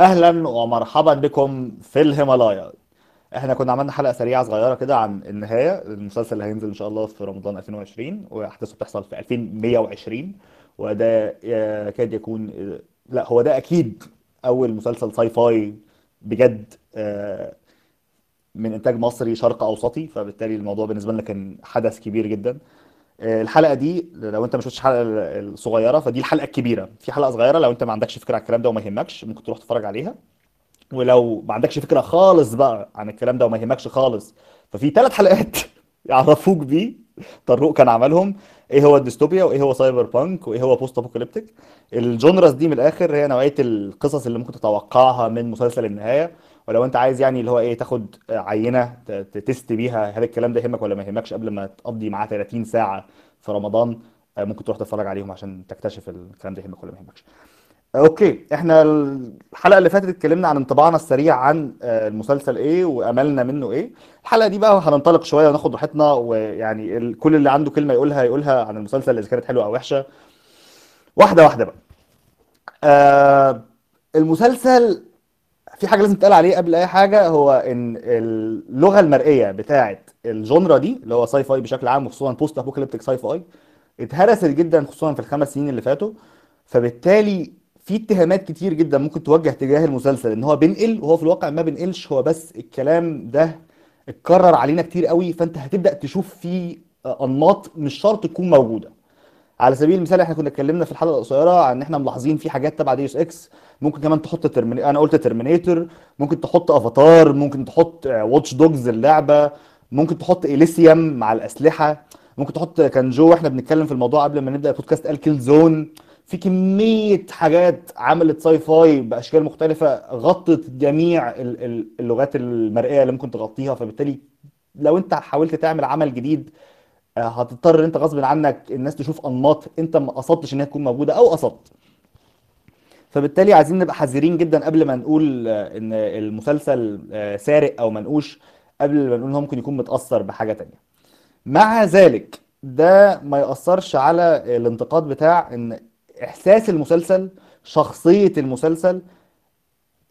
أهلا ومرحبا بكم في الهيمالايا. إحنا كنا عملنا حلقة سريعة صغيرة كده عن النهاية. المسلسل اللي هينزل إن شاء الله في رمضان 2020 وأحداثه بتحصل في 2120 وده يكاد يكون لا هو ده أكيد أول مسلسل ساي فاي بجد آه، من إنتاج مصري شرق أوسطي فبالتالي الموضوع بالنسبة لنا كان حدث كبير جدا. آه، الحلقة دي لو انت ما شفتش الحلقة الصغيرة فدي الحلقة الكبيرة. في حلقة صغيرة لو انت ما عندكش فكرة عن الكلام ده وما يهمكش ممكن تروح تتفرج عليها. ولو ما عندكش فكرة خالص بقى عن الكلام ده وما يهمكش خالص ففي ثلاث حلقات يعرفوك بيه. طروق كان عملهم. إيه هو الديستوبيا وايه هو cyberpunk وايه هو post-apocalyptic ال genres دي من الآخر هي نوعية القصص اللي ممكن تتوقعها من مسلسل النهاية. ولو انت عايز يعني اللي هو إيه تاخد عينة ت- ت test بيها هل الكلام ده يهمك ولا ما يهمكش قبل ما تقضي معاه 30 ساعة في رمضان آه، ممكن تروح تتفرج عليهم عشان تكتشف الكلام ده يهمك ولا ما يهمكش. okay إحنا الحلقة اللي فاتت اتكلمنا عن انطباعنا السريع عن آه، المسلسل إيه وأملنا منه إيه. الحلقة دي بقى هننطلق شوية وناخد راحتنا ويعني كل اللي عنده كلمة يقولها يقولها عن المسلسل إذا كانت حلوة أو وحشة. واحدة واحدة بقى. آه المسلسل في حاجة لازم تقال عليه قبل أي حاجة هو إن اللغة المرئية بتاعت ال genre دي اللي هو sci-fi بشكل عام وخصوصا post-apocalyptic sci-fi اتهرست جدا خصوصا في الخمس سنين اللي فاتوا. فبالتالي في اتهامات كتير جدا ممكن توجه تجاه المسلسل إن هو بينقل وهو في الواقع ما بينقلش هو بس الكلام ده اتكرر علينا كتير قوي. فأنت هتبدأ تشوف فيه أنماط مش شرط تكون موجودة. على سبيل المثال إحنا كنا اتكلمنا في الحلقة القصيرة عن إن إحنا ملاحظين في حاجات تبع Deus Ex ممكن كمان تحط Termina... أنا قلت Terminator ممكن تحط افاتار ممكن تحط Watch Dogs اللعبة. ممكن تحط Elysium مع الأسلحة. ممكن تحط كان جو وإحنا بنتكلم في الموضوع قبل ما نبدأ البودكاست قال Killzone في كمية حاجات عملت sci-fi بأشكال مختلفة غطت جميع ال- ال- اللغات المرئية اللي ممكن تغطيها. فبالتالي لو انت حاولت تعمل عمل جديد آه، هتضطر إن أنت غصب عنك الناس تشوف أنماط أنت ما قصدتش ان هي تكون موجودة أو قصدت. فبالتالي عايزين نبقى حذرين جدا قبل ما نقول آه، إن المسلسل آه، سارق أو منقوش قبل ما نقول إن هو ممكن يكون متأثر بحاجة تانية. مع ذلك ده ما يأثرش على الانتقاد بتاع إن إحساس المسلسل شخصية المسلسل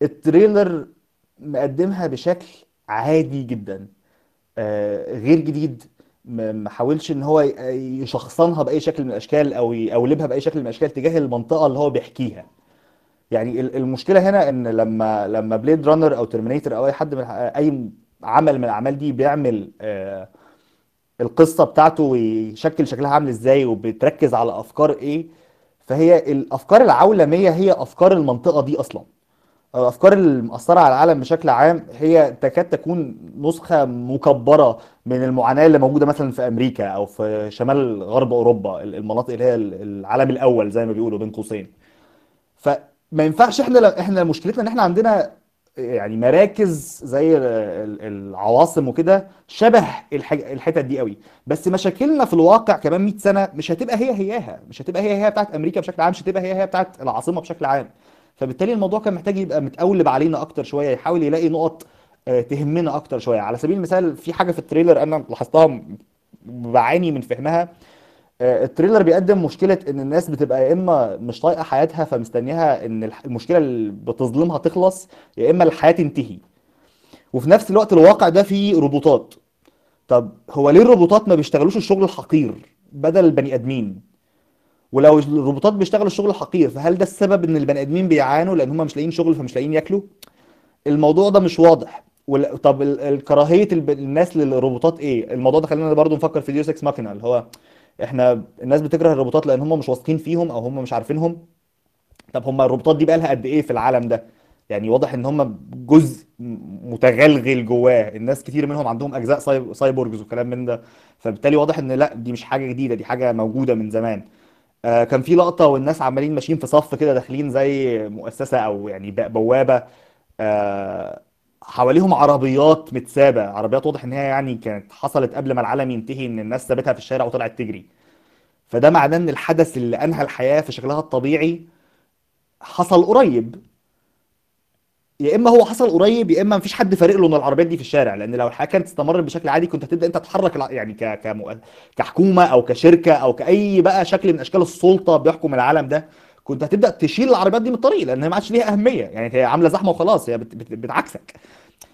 ال trailer مقدمها بشكل عادي جدا آه، غير جديد ما حاولش إن هو يشخصنها بأي شكل من الأشكال أو يقولبها بأي شكل من الأشكال تجاه المنطقة اللي هو بيحكيها. يعني ال- المشكلة هنا إن لما لما Blade Runner أو Terminator أو أي حد من أي عمل من الأعمال دي بيعمل آه، القصة بتاعته ويشكل شكلها عامل إزاي وبتركز على أفكار إيه فهي الأفكار العولمية هي أفكار المنطقة دي أصلا. الأفكار المأثرة على العالم بشكل عام هي تكاد تكون نسخة مكبرة من المعاناة اللي موجودة مثلا في أمريكا أو في شمال غرب أوروبا المناطق اللي هي العالم الأول زي ما بيقولوا بين قوسين. فما ينفعش إحنا إحنا مشكلتنا إن إحنا عندنا يعني مراكز زي ال- ال- العواصم وكده شبه الحتت دي قوي. بس مشاكلنا في الواقع كمان 100 سنة مش هتبقى هي هياها مش هتبقى هي هي بتاعت أمريكا بشكل عام مش هتبقى هي هي بتاعت العاصمة بشكل عام. فبالتالي الموضوع كان محتاج يبقى متقولب علينا أكتر شوية يحاول يلاقي نقط آه، تهمنا أكتر شوية. على سبيل المثال في حاجة في التريلر أنا لاحظتها بعاني من فهمها. آه، ال trailer بيقدم مشكلة إن الناس بتبقى يا إما مش طايقة حياتها فمستنياها إن الح- المشكلة اللي بتظلمها تخلص يا إما الحياة تنتهي. وفي نفس الوقت الواقع ده فيه روبوتات. طب هو ليه الروبوتات ما بيشتغلوش الشغل الحقير بدل البني آدمين؟ ولو الروبوتات بيشتغلوا الشغل الحقير فهل ده السبب إن البني آدمين بيعانوا لأن هم مش لاقيين شغل فمش لاقيين ياكلوا؟ الموضوع ده مش واضح. طب ال... ال- كراهية الب... الناس للروبوتات إيه؟ الموضوع ده خلينا برضو نفكر في Deus Ex Machina اللي هو إحنا الناس بتكره الروبوتات لأن هم مش واثقين فيهم أو هم مش عارفينهم. طب هم الروبوتات دي بقالها قد إيه في العالم ده؟ يعني واضح إن هم جزء متغلغل جواه. الناس كتير منهم عندهم أجزاء cy... cyborgs وكلام من ده. فبالتالي واضح إن لأ دي مش حاجة جديدة دي حاجة موجودة من زمان. آه، كان في لقطة والناس عمالين ماشيين في صف كده داخلين زي مؤسسة أو يعني ب- بوابة آه، حواليهم عربيات متسابة. عربيات واضح إن هي يعني كانت حصلت قبل ما العالم ينتهي إن الناس سابتها في الشارع وطلعت تجري. فده معناه إن الحدث اللي أنهى الحياة في شكلها الطبيعي حصل قريب. يا إما هو حصل قريب يا إما مفيش حد فارق له ان العربيات دي في الشارع لأن لو الحياة كانت استمرت بشكل عادي كنت هتبدأ أنت تتحرك يعني كحكومة أو كشركة أو كأي بقى شكل من أشكال السلطة بيحكم العالم ده كنت هتبدأ تشيل العربيات دي من الطريق لأن هي ما عادش ليها أهمية يعني هي عاملة زحمة وخلاص هي بت- بت- بتعكسك.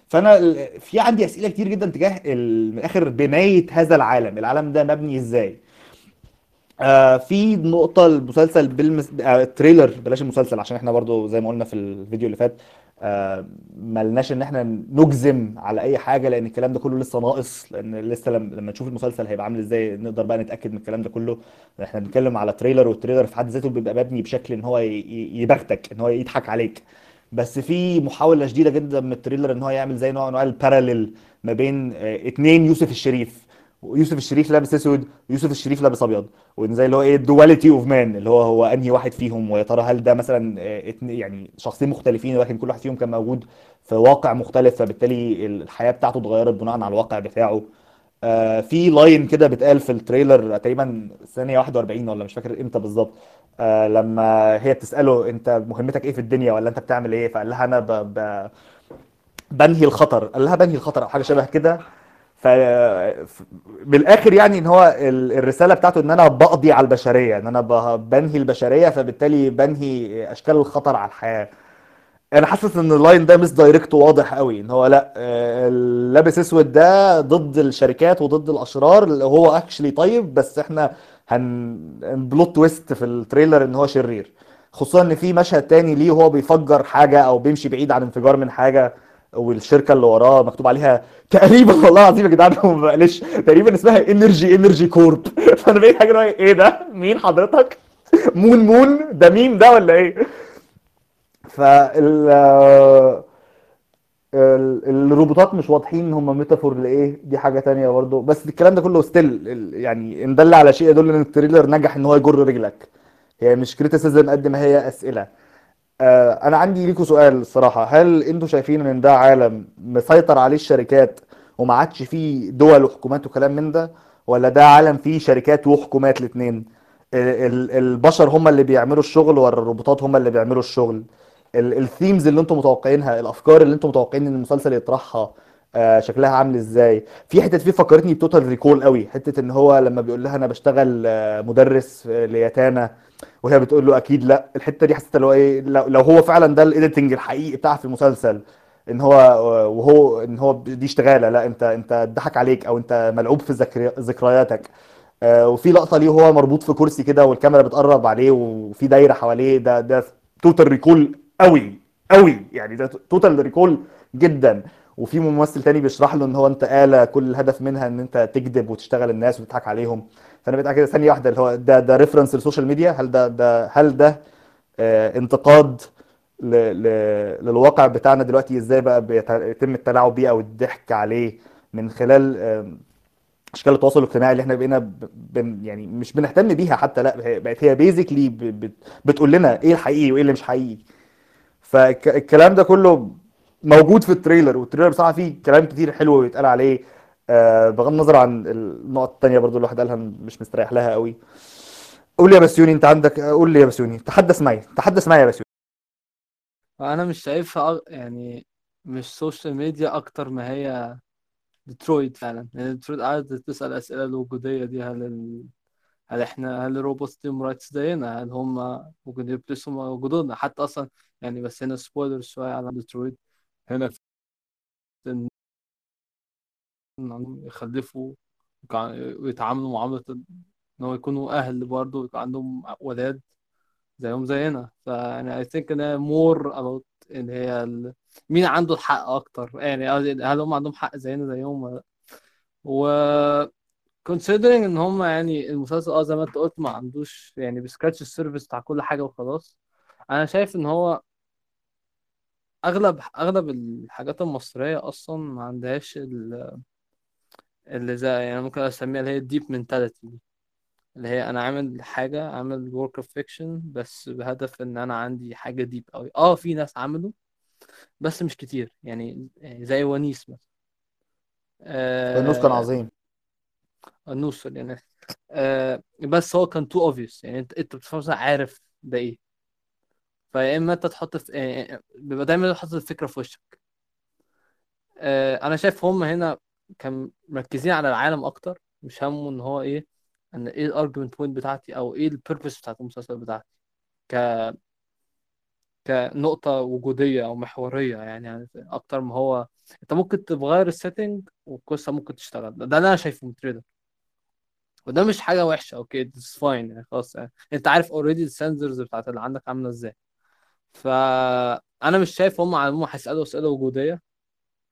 فأنا في عندي أسئلة كتير جدا تجاه من الآخر بناية هذا العالم العالم ده مبني إزاي؟ آه في نقطة المسلسل بالمس... آه ال trailer بلاش المسلسل عشان إحنا برضو زي ما قلنا في الفيديو اللي فات آه ملناش ان إحنا نجزم على اي حاجة لأن الكلام ده كله لسه ناقص لأن لسه لما, نشوف المسلسل هيبقى عامل إزاي نقدر بقى نتأكد من الكلام ده كله. إحنا بنتكلم على trailer وال trailer في حد ذاته بيبقى مبني بشكل ان هو ي... ي- يبختك ان هو يضحك عليك. بس في محاولة شديدة جدا من ال trailer ان هو يعمل زي نوع من أنواع ال parallel ما بين آه اتنين يوسف الشريف. يوسف الشريف لابس أسود ويوسف الشريف لابس أبيض. وإن زي اللي هو إيه ال duality of man اللي هو هو أنهي واحد فيهم ويا ترى هل ده مثلا آه، يعني شخصين مختلفين ولكن كل واحد فيهم كان موجود في واقع مختلف فبالتالي الحياة بتاعته اتغيرت بناء على الواقع بتاعه. آه في line كده بيتقال في ال trailer تقريبا ثانية 41 ولا مش فاكر إمتى بالظبط. آه لما هي بتسأله أنت مهمتك إيه في الدنيا ولا أنت بتعمل إيه؟ فقال لها أنا ب... ب... بنهي الخطر. قال لها بنهي الخطر أو حاجة شبه كده. ف بالاخر يعني ان هو ال- الرساله بتاعته ان أنا بقضي على البشريه ان أنا بنهي البشريه فبالتالي بنهي اشكال الخطر على الحياة. أنا حاسس إن ال line ده مش direct واضح قوي إن هو لأ آه، اللابس اسود ده ضد الشركات وضد الأشرار اللي هو actually طيب بس إحنا هن plot twist في ال trailer إن هو شرير. خصوصا إن في مشهد تاني ليه وهو بيفجر حاجة أو بيمشي بعيد عن انفجار من حاجة. والشركة اللي وراه مكتوب عليها تقريبا والله العظيم يا جدعان ما بقلش تقريبا اسمها Energy Energy Corp فأنا بقيت حاجة هو إيه ده؟ مين حضرتك؟ مون مون؟ ده ميم ده ولا إيه؟ فال ال- الروبوتات مش واضحين هم metaphor لإيه؟ دي حاجة تانية برضه بس الكلام ده كله still يعني ان دل على شيء يدل إن ال trailer نجح إن هو يجر رجلك. هي مش criticism قد ما هي أسئلة. آه، أنا عندي ليكوا سؤال الصراحة. هل أنتوا شايفين إن ده عالم مسيطر عليه الشركات وما عادش فيه دول وحكومات وكلام من ده؟ ولا ده عالم فيه شركات وحكومات الاثنين البشر هم اللي بيعملوا الشغل ولا الروبوتات هم اللي بيعملوا الشغل؟ ال themes اللي أنتم متوقعينها الأفكار اللي أنتم متوقعين إن المسلسل يطرحها آه، شكلها عامل إزاي؟ في حتة فيه فكرتني ب Total Recall قوي حتة إن هو لما بيقول لها أنا بشتغل آه، مدرس آه، ليتامى وهي بتقول له أكيد لا. الحتة دي حسيت اللي هو إيه لو, هو فعلا ده ال editing الحقيقي بتاعها في المسلسل إن هو وهو إن هو دي اشتغالة. لا أنت أنت اتضحك عليك أو أنت ملعوب في ذكري- ذكرياتك. آه، وفي لقطة ليه وهو مربوط في كرسي كده والكاميرا بتقرب عليه وفي دايرة حواليه. ده ده Total Recall قوي قوي. يعني ده Total Recall جدا. وفي ممثل تاني بيشرح له إن هو أنت آلة كل الهدف منها إن أنت تكذب وتشتغل الناس وتضحك عليهم. فأنا بقيت كده ثانية واحدة اللي هو ده ده reference لل social media. هل ده ده هل ده آه، انتقاد ل ل للواقع بتاعنا دلوقتي؟ إزاي بقى بيت- بيتم التلاعب بيه أو الضحك عليه من خلال أشكال التواصل الاجتماعي اللي إحنا بقينا بن يعني مش بنهتم بيها حتى لأ بقت هي basically بتقول لنا إيه الحقيقي وإيه اللي مش حقيقي. فالكلام ده كله موجود في ال trailer وال trailer بصراحة فيه كلام كتير حلو يتقال عليه. آه، بغض النظر عن النقط التانية برضو الواحد قالها مش مستريح لها قوي. قول لي يا بسيوني انت عندك قول لي يا بسيوني تحدث معي تحدث معي يا بسيوني. أنا مش شايفها يعني مش social media أكتر ما هي ديترويت فعلا. يعني ديترويت قاعدة تسأل الأسئلة الوجودية دي هل ال... هل إحنا هل ال robots دي rights زينا؟ هل هم ممكن يبتسوا وجودنا؟ حتى أصلا يعني بس هنا spoiler شوية على ديترويت هنا إنهم يخلفوا ويتعاملوا معاملة إن هو يكونوا أهل برضه ويبقى عندهم ولاد زيهم زينا. I think إن هي more about إن هي ال... مين عنده الحق أكتر؟ يعني هل هم عندهم حق زينا زيهم ولا و considering إن هم يعني المسلسل آه زي ما أنت قلت ما عندوش يعني بي scratch ال surface بتاع كل حاجة وخلاص. أنا شايف إن هو أغلب أغلب الحاجات المصرية أصلا ما عندهاش ال- اللي زي يعني ممكن أسميها اللي هي ال deep mentality اللي هي أنا عامل حاجة عامل work of fiction بس بهدف إن أنا عندي حاجة deep قوي آه في ناس عملوا بس مش كتير. يعني زي ونيس مثلا. فانوس كان آه عظيم. النوصل يعني. آه بس هو كان too obvious. يعني أنت أنت بتفهم عارف ده إيه. فيا إما أنت تحط في آه بيبقى دايما تحط الفكرة في وشك. آه أنا شايف هم هنا كان مركزين على العالم أكتر مش همه إن هو إيه إن إيه ال argument point بتاعتي أو إيه ال purpose بتاعت المسلسل بتاعتي. كنقطة وجودية أو محورية يعني, يعني أكتر ما هو أنت ممكن تغير ال setting والقصة ممكن تشتغل. ده, أنا شايفه من وده مش حاجة وحشة okay it's fine يعني خلاص يعني. أنت عارف أوريدي السنسورز بتاعت اللي عندك عاملة إزاي. فأنا مش شايف هم هم هيسألوا أسئلة وجودية.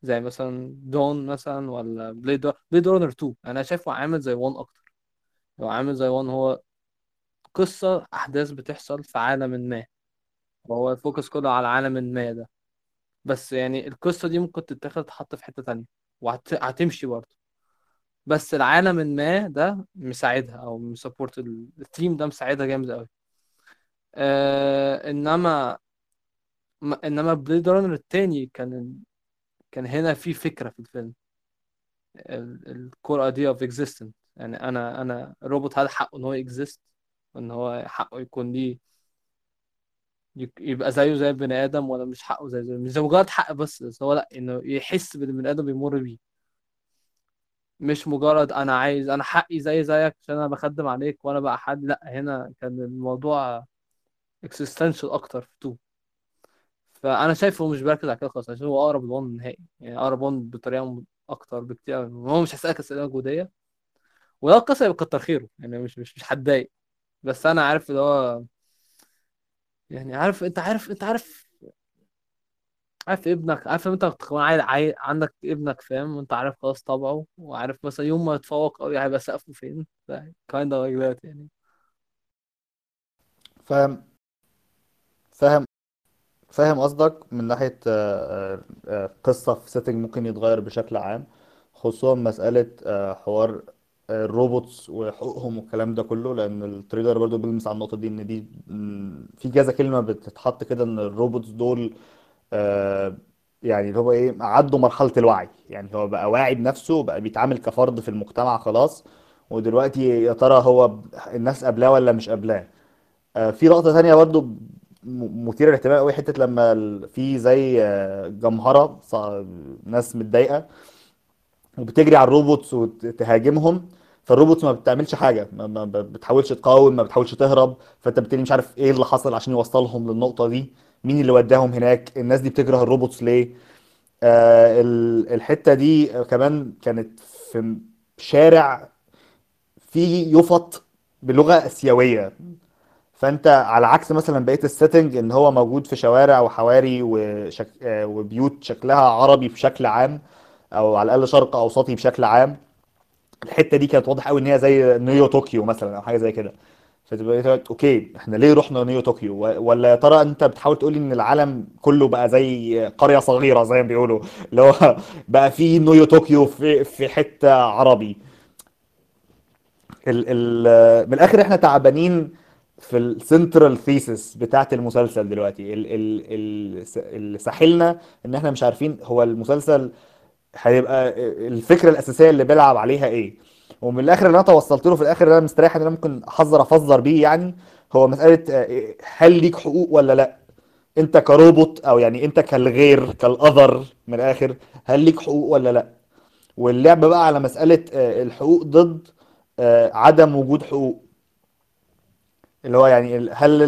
زي مثلا Dune مثلا ولا Blade Blade Runner 2 أنا شايفه عامل زي 1 أكتر. هو عامل زي 1 هو قصة أحداث بتحصل في عالم ما. وهو ال focus كله على عالم ما ده. بس يعني القصة دي ممكن تتاخد تحط في حتة تانية. وهتمشي برضه. بس العالم ما ده مساعدها أو م support ال theme ده مساعدها جامد قوي آه إنما م- إنما Blade Runner التاني كان كان هنا في فكرة في الفيلم. ال core idea of existence يعني أنا أنا روبوت هذا حقه إن هو exist وإن هو حقه يكون ليه يبقى زيه زي البني آدم ولا مش حقه زي زي مش مجرد حق بس بس هو لأ إنه يحس باللي البني آدم بيمر بيه. مش مجرد أنا عايز أنا حقي زي زيك عشان أنا بخدم عليك وأنا بقى حد لأ هنا كان الموضوع existential أكتر في two فأنا شايفه مش بيركز على كده خالص عشان هو أقرب لون نهائي يعني أقرب لون بطريقة أكتر بكتير. هو مش هيسألك أسئلة وجوديه ولو القصة يبقى كتر خيره يعني مش مش مش هتضايق بس أنا عارف اللي هو يعني عارف أنت عارف أنت عارف عارف ابنك عارف أنت. عندك ابنك فاهم وأنت عارف خلاص طبعه وعارف مثلا يوم ما يتفوق قوي هيبقى سقفه فين of like that يعني فاهم فاهم فاهم قصدك من ناحية آه، آه، آه، قصة في setting ممكن يتغير بشكل عام خصوصا مسألة حوار ال robots وحقوقهم والكلام ده كله لأن ال trailer برضو بيلمس على النقطة دي إن دي في كذا كلمة بتتحط كده إن ال robots دول يعني اللي هو إيه عدوا مرحلة الوعي يعني هو بقى واعي بنفسه بقى بيتعامل كفرد في المجتمع خلاص ودلوقتي يا ترى هو الناس قابلاه ولا مش قابلاه. آه، في لقطة تانية برضو م- مثيرة للاهتمام قوي حتة لما في زي آه، جمهرة ص- ناس متضايقة وبتجري على ال robots وتهاجمهم فال robots ما بتعملش حاجة ما بتحاولش تقاوم ما بتحاولش تهرب فانت بالتالي مش عارف إيه اللي حصل عشان يوصلهم للنقطة دي مين اللي وداهم هناك الناس دي بتكره ال robots ليه؟ آه ال- الحتة دي كمان كانت في شارع فيه يفط بلغة آسيوية. فانت على عكس مثلا بقية ال setting إن هو موجود في شوارع وحواري وشك... وبيوت شكلها عربي بشكل عام أو على الأقل شرق أوسطي بشكل عام الحتة دي كانت واضح قوي إن هي زي Neo Tokyo مثلا أو حاجة زي كده. فتبقى قلت okay إحنا ليه رحنا Neo Tokyo؟ ولا يا ترى أنت بتحاول تقولي إن العالم كله بقى زي قرية صغيرة زي ما بيقولوا اللي هو بقى في Neo Tokyo في في حتة عربي. ال ال من الآخر إحنا تعبانين في ال central thesis بتاعت المسلسل دلوقتي. ال ال ال اللي ساحلنا إن إحنا مش عارفين هو المسلسل هيبقى الفكرة الأساسية اللي بيلعب عليها إيه. ومن الآخر اللي أنا توصلت له في الآخر اللي أنا مستريح إن أنا ممكن أحذر افذر بيه يعني هو مسألة آه، هل ليك حقوق ولا لأ؟ أنت كروبوت أو يعني أنت كالغير كالأذر من الآخر هل ليك حقوق ولا لأ؟ واللعب بقى على مسألة آه، الحقوق ضد آه، عدم وجود حقوق. اللي هو يعني هل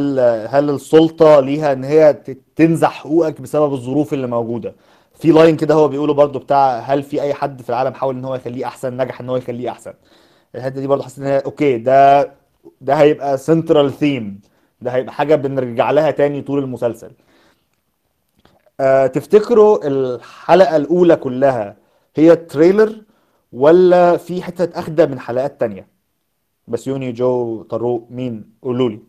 هل السلطة ليها إن هي تنزع حقوقك بسبب الظروف اللي موجودة؟ في line كده هو بيقوله برضو بتاع هل في أي حد في العالم حاول إن هو يخليه أحسن نجح إن هو يخليه أحسن؟ الحتة دي برضو حسيت إن هي okay ده ده هيبقى central theme ده هيبقى حاجة بنرجع لها تاني طول المسلسل. أه تفتكروا الحلقة الأولى كلها هي trailer ولا في حتة أخدة من حلقات تانية؟ بس يوني جو طارق مين؟ قولوا لي.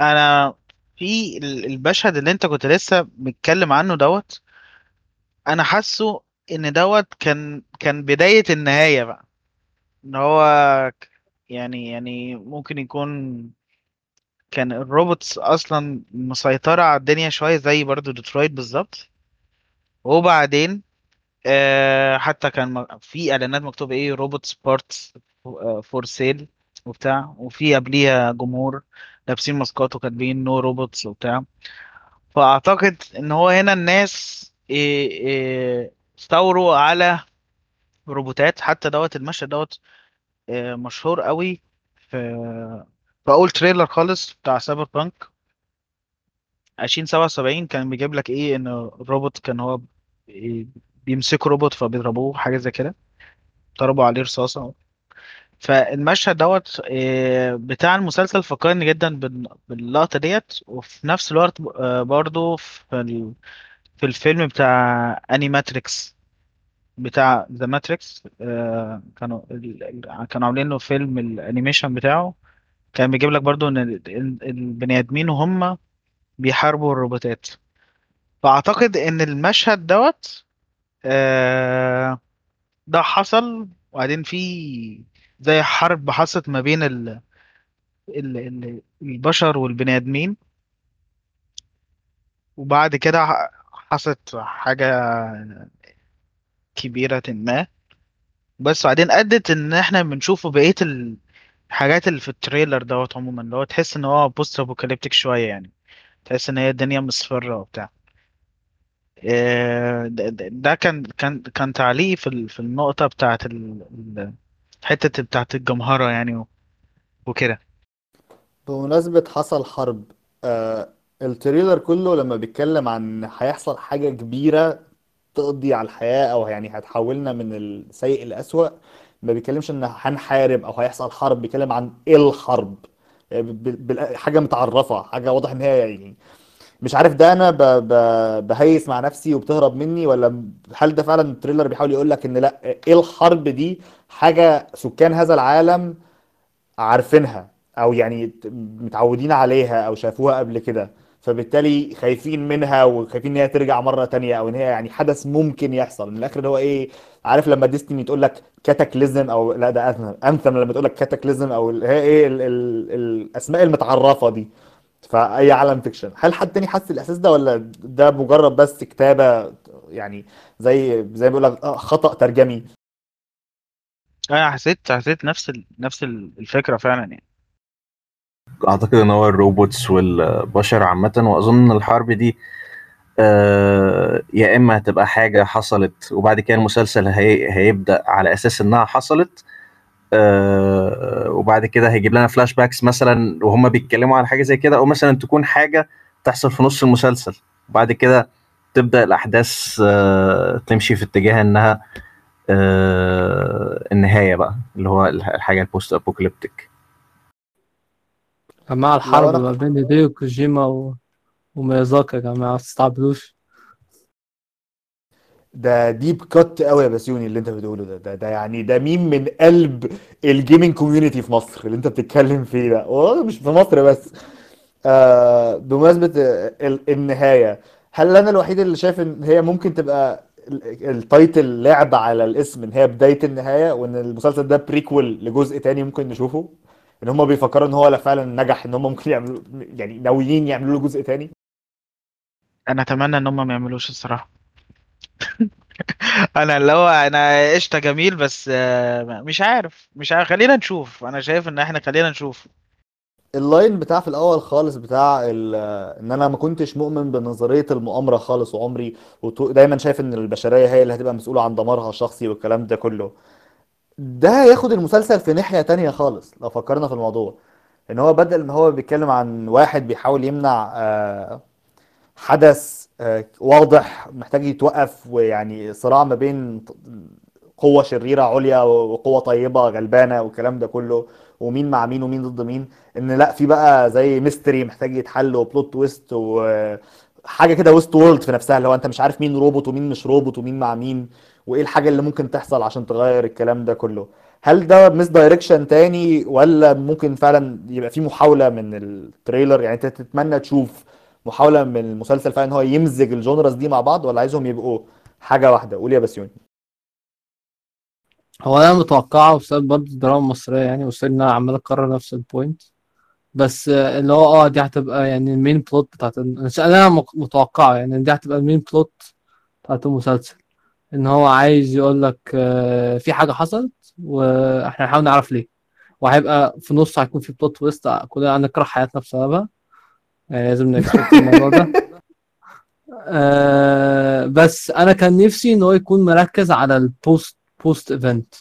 أنا في ال- المشهد اللي أنت كنت لسه متكلم عنه دوت أنا حاسه إن دوت كان كان بداية النهاية بقى. إن هو يعني يعني ممكن يكون كان ال robots أصلا مسيطرة على الدنيا شوية زي برضو ديترويت بالظبط. وبعدين آه حتى كان في إعلانات مكتوب إيه؟ robots parts for sale وبتاع وفي قبليها جمهور لابسين ماسكات وكاتبين no robots وبتاع. فأعتقد إن هو هنا الناس إيه إيه استوروا على روبوتات. حتى دوت المشهد دوت إيه مشهور قوي في في اول trailer خالص بتاع Cyberpunk 2077 كان بيجيب لك إيه إن الروبوت كان هو بي- بيمسكوا روبوت فبيضربوه حاجة زي كده. ضربوا عليه رصاصة. فالمشهد دوت آه، بتاع المسلسل فكرني جدا بال- باللقطة ديت وفي نفس الوقت آه، برضو في في الفيلم بتاع Animatrix بتاع The Matrix كانوا كانوا عاملين له فيلم ال animation بتاعه. كان بيجيب لك برضو إن ال- ال- البني آدمين وهم بيحاربوا الروبوتات. فأعتقد إن المشهد دوت آه، ده حصل. وبعدين في زي حرب حصلت ما بين ال ال ال البشر والبني آدمين. وبعد كده حصلت حاجة كبيرة ما. بس بعدين أدت إن إحنا بنشوفه بقية الحاجات اللي في ال trailer دوت عموما اللي هو تحس إن هو post-apocalyptic شوية يعني. تحس إن هي الدنيا مصفرة وبتاع. آه، ده ده- كان كان كان تعليق في ال- في النقطة بتاعت ال- الحتة بتاعت الجمهرة يعني و- وكده. بمناسبة حصل حرب آه ال trailer كله لما بيتكلم عن هيحصل حاجة كبيرة تقضي على الحياة أو يعني هتحولنا من السيء للأسوأ ما بيتكلمش إن هنحارب أو هيحصل حرب بيتكلم عن الحرب. يعني ب- ب- حاجة متعرفة حاجة واضح إن هي يعني مش عارف ده أنا ب... ب... بهيس مع نفسي وبتهرب مني ولا هل ده فعلا التريلر بيحاول يقول لك إن لأ إيه الحرب دي؟ حاجة سكان هذا العالم عارفينها أو يعني متعودين عليها أو شافوها قبل كده فبالتالي خايفين منها وخايفين إن هي ترجع مرة تانية أو إن هي يعني حدث ممكن يحصل. من الآخر اللي هو إيه عارف لما Destiny تقول لك cataclysm أو لأ ده Anthem لما تقول لك cataclysm أو هي إيه ال ال الأسماء المتعرفة دي. فأي عالم fiction. هل حد تاني حس الإحساس ده ولا ده مجرد بس كتابة يعني زي زي ما بيقول لك آه، خطأ ترجمي؟ أنا حسيت حسيت نفس ال... نفس ال- الفكرة فعلا يعني. أعتقد إن هو ال robots والبشر عامة وأظن إن الحرب دي آه، يا إما هتبقى حاجة حصلت وبعد كده المسلسل هي... هيبدأ على أساس إنها حصلت آه، وبعد كده هيجيب لنا flashbacks مثلا وهم بيتكلموا على حاجة زي كده أو مثلا تكون حاجة تحصل في نص المسلسل. وبعد كده تبدأ الأحداث آه، تمشي في اتجاه إنها آه، النهاية بقى اللي هو الحاجة ال post-apocalyptic يا جماعة الحرب ما بين هيديو كوجيما و... وميازاكي يا جماعة ما تستعبلوش ده deep cut قوي يا بسيوني اللي انت بتقوله ده. ده, ده يعني ده ميم من قلب ال gaming community في مصر اللي انت بتتكلم فيه ده. والله مش في مصر بس. آه بمناسبة ال- النهاية هل أنا الوحيد اللي شايف إن هي ممكن تبقى ال- ال title لعب على الاسم إن هي بداية النهاية وإن المسلسل ده prequel لجزء تاني ممكن نشوفه؟ إن هم بيفكروا إن هو لا فعلا نجح إن هم ممكن يعملوا يعني ناويين يعملوا له جزء تاني؟ أنا أتمنى إن هم ما يعملوش الصراحة. أنا اللي هو أنا قشطة جميل بس آه، مش عارف مش عارف خلينا نشوف. أنا شايف ان إحنا خلينا نشوف. اللاين بتاع في الأول خالص بتاع إن أنا ما كنتش مؤمن بنظرية المؤامرة خالص وعمري وطو- دايما شايف إن البشرية هي اللي هتبقى مسؤولة عن دمارها الشخصي والكلام ده كله. ده ياخد المسلسل في ناحية تانية خالص لو فكرنا في الموضوع. إن هو بدل ما هو بيتكلم عن واحد بيحاول يمنع آه، حدث واضح محتاج يتوقف ويعني صراع ما بين قوة شريرة عليا وقوة طيبة غلبانة والكلام ده كله ومين مع مين ومين ضد مين إن لأ في بقى زي mystery محتاج يتحل و plot twist وحاجة كده Westworld في نفسها اللي هو أنت مش عارف مين روبوت ومين مش روبوت ومين مع مين وإيه الحاجة اللي ممكن تحصل عشان تغير الكلام ده كله. هل ده misdirection تاني ولا ممكن فعلا يبقى في محاولة من ال trailer يعني أنت تتمنى تشوف محاولة من المسلسل فعلا إن هو يمزج ال genres دي مع بعض ولا عايزهم يبقوا حاجة واحدة؟ قول يا بسيوني هو أنا متوقعه بسبب برضه الدراما المصرية يعني أنا عمال اكرر نفس ال point بس اللي هو آه دي هتبقى يعني ال main plot بتاعت أنا متوقعه يعني دي هتبقى ال main plot بتاعت المسلسل. إن هو عايز يقول لك آه، في حاجة حصلت وإحنا هنحاول نعرف ليه. وهيبقى في النص هيكون في plot twist كلنا هنكره حياتنا بسببها. لازم نـ expect الموضوع ده. آه بس أنا كان نفسي إن هو يكون مركز على ال post post event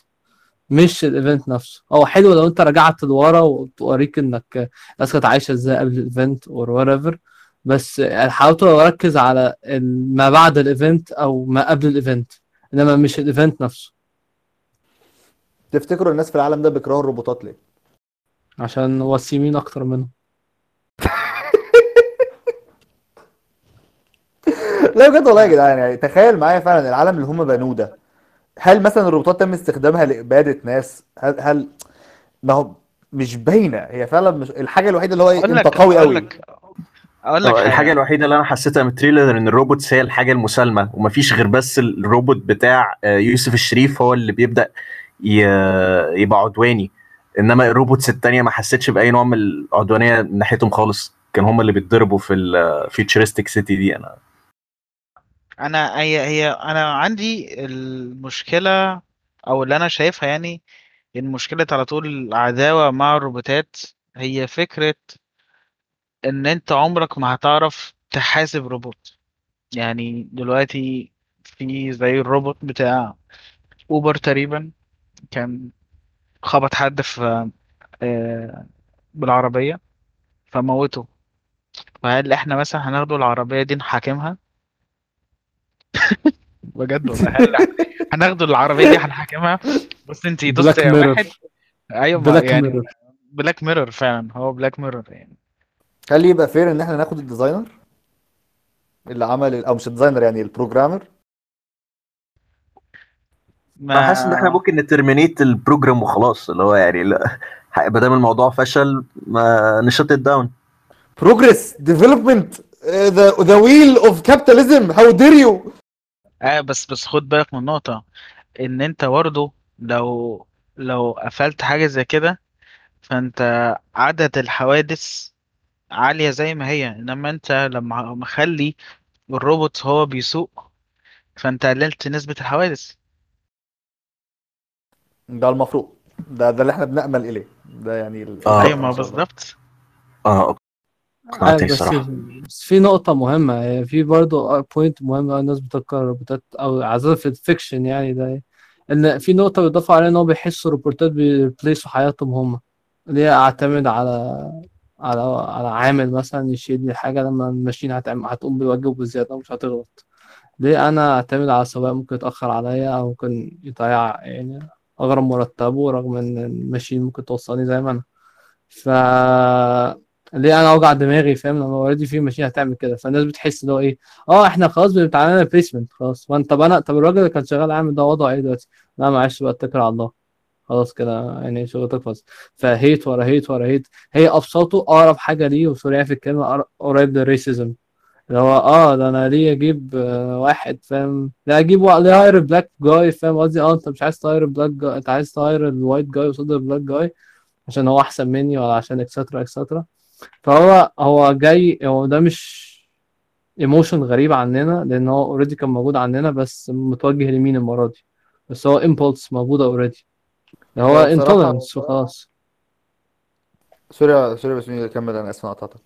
مش ال event نفسه. هو حلو لو أنت رجعت لورا وتوريك إنك الناس كانت عايشة إزاي قبل ال event or whatever بس حاولت أركز على ما بعد ال event أو ما قبل ال event إنما مش ال event نفسه. تفتكروا الناس في العالم ده بيكرهوا الروبوتات ليه؟ عشان وسيمين أكتر منهم. لا بجد والله يا جدعان يعني تخيل معايا فعلا العالم اللي هم بنوه ده. هل مثلا الروبوتات تم استخدامها لإبادة ناس؟ هل هل ما هو مش باينة. هي فعلا مش الحاجة الوحيدة اللي هو انت لك قوي أقول قوي. لك أقول لك طب حاجة. الحاجة الوحيدة اللي أنا حسيتها من ال trailer إن ال robots هي الحاجة المسالمة ومفيش غير بس الروبوت بتاع آه، يوسف الشريف هو اللي بيبدأ ي- يبقى عدواني. إنما ال robots التانية ما حسيتش بأي نوع من العدوانية من ناحيتهم خالص. كان هم اللي بيتضربوا في ال futuristic city دي. أنا أنا هي هي أنا عندي المشكلة أو اللي أنا شايفها يعني إن مشكلة على طول العداوه مع الروبوتات هي فكرة إن أنت عمرك ما هتعرف تحاسب روبوت. يعني دلوقتي في زي الروبوت بتاع أوبر تقريبا كان خبط حد في آه، بالعربية فموته. فهل إحنا مثلا هناخده العربية دي نحاكمها؟ بجد والله. هناخده العربية دي هنحاكمها؟ بس انت دوست واحد. أيوه ما Black يعني Mirror Black Mirror فعلا. هو Black Mirror يعني. هل يبقى fair إن إحنا ناخد ال designer اللي عمل أو مش ال designer يعني ال programmer أنا حاسس إن إحنا ما ممكن نـ terminate ال program وخلاص. اللي هو يعني لا ما دام الموضوع فشل ما نـ shut down progress ديفلوبمنت ذا ذا ويل اوف كابيتاليزم هاو دير يو آه بس بس خد بالك من نقطة إن أنت برضه لو لو قفلت حاجة زي كده فأنت عدد الحوادث عالية زي ما هي. إنما أنت لما مخلي الروبوت هو بيسوق فأنت قللت نسبة الحوادث. ده المفروض. ده ده اللي إحنا بنأمل إليه. ده يعني ال- آه. أيوه ما إن شاء الله. بالظبط آه. اقنعتني بس الصراحة. بس في نقطة مهمة هي في برضه point مهمة أوي الناس بتذكر ال robots أو عادة في ال fiction يعني ده إن في نقطة بيخافوا عليها إن هو بيحسوا ال robots بي replace وا حياتهم هما اللي هي أعتمد على على على عامل مثلا يشيل لي حاجة لما ال machine هتعمل هتقوم بالواجب بزيادة ومش هتغلط. ليه؟ أنا أعتمد على سواق ممكن يتأخر عليا أو ممكن يضيع يعني أغرب مرتبه رغم إن الماشين ممكن توصلني زي ما أنا. ف ليه أنا اوجع دماغي فاهم؟ لما اوريدي في ماشين هتعمل كده. فالناس بتحس اللي هو إيه؟ آه إحنا خلاص بنتعامل بليسمنت خلاص. طب أنا طب الراجل اللي كان شغال عامل ده وضعه إيه دلوقتي؟ لا معلش بقى اتكل على الله. خلاص كده يعني شغلتك خلاص فهيت ورا هيت ورا هيت. هي ابسطه أقرب حاجة ليه وسوري في الكلمة قريب للريسيزم اللي هو آه ده أنا ليه أجيب آه، واحد فاهم؟ لا أجيب ليه هاير بلاك جاي فاهم قصدي؟ آه أنت مش عايز تهاير بلاك جاي أنت عايز تهاير الوايت جاي قصاد البلاك جاي عشان هو أحسن مني ولا عشان اكسترا اكسترا فهو هو جاي هو ده مش ايموشن غريب عننا لأن هو اوريدي كان موجود عندنا بس متوجه لمين المرة دي؟ بس هو امبولس موجودة اوريدي هو هو انتولرنس وخلاص. سوري سوري بس مين كمل أنا اسف قطعتك.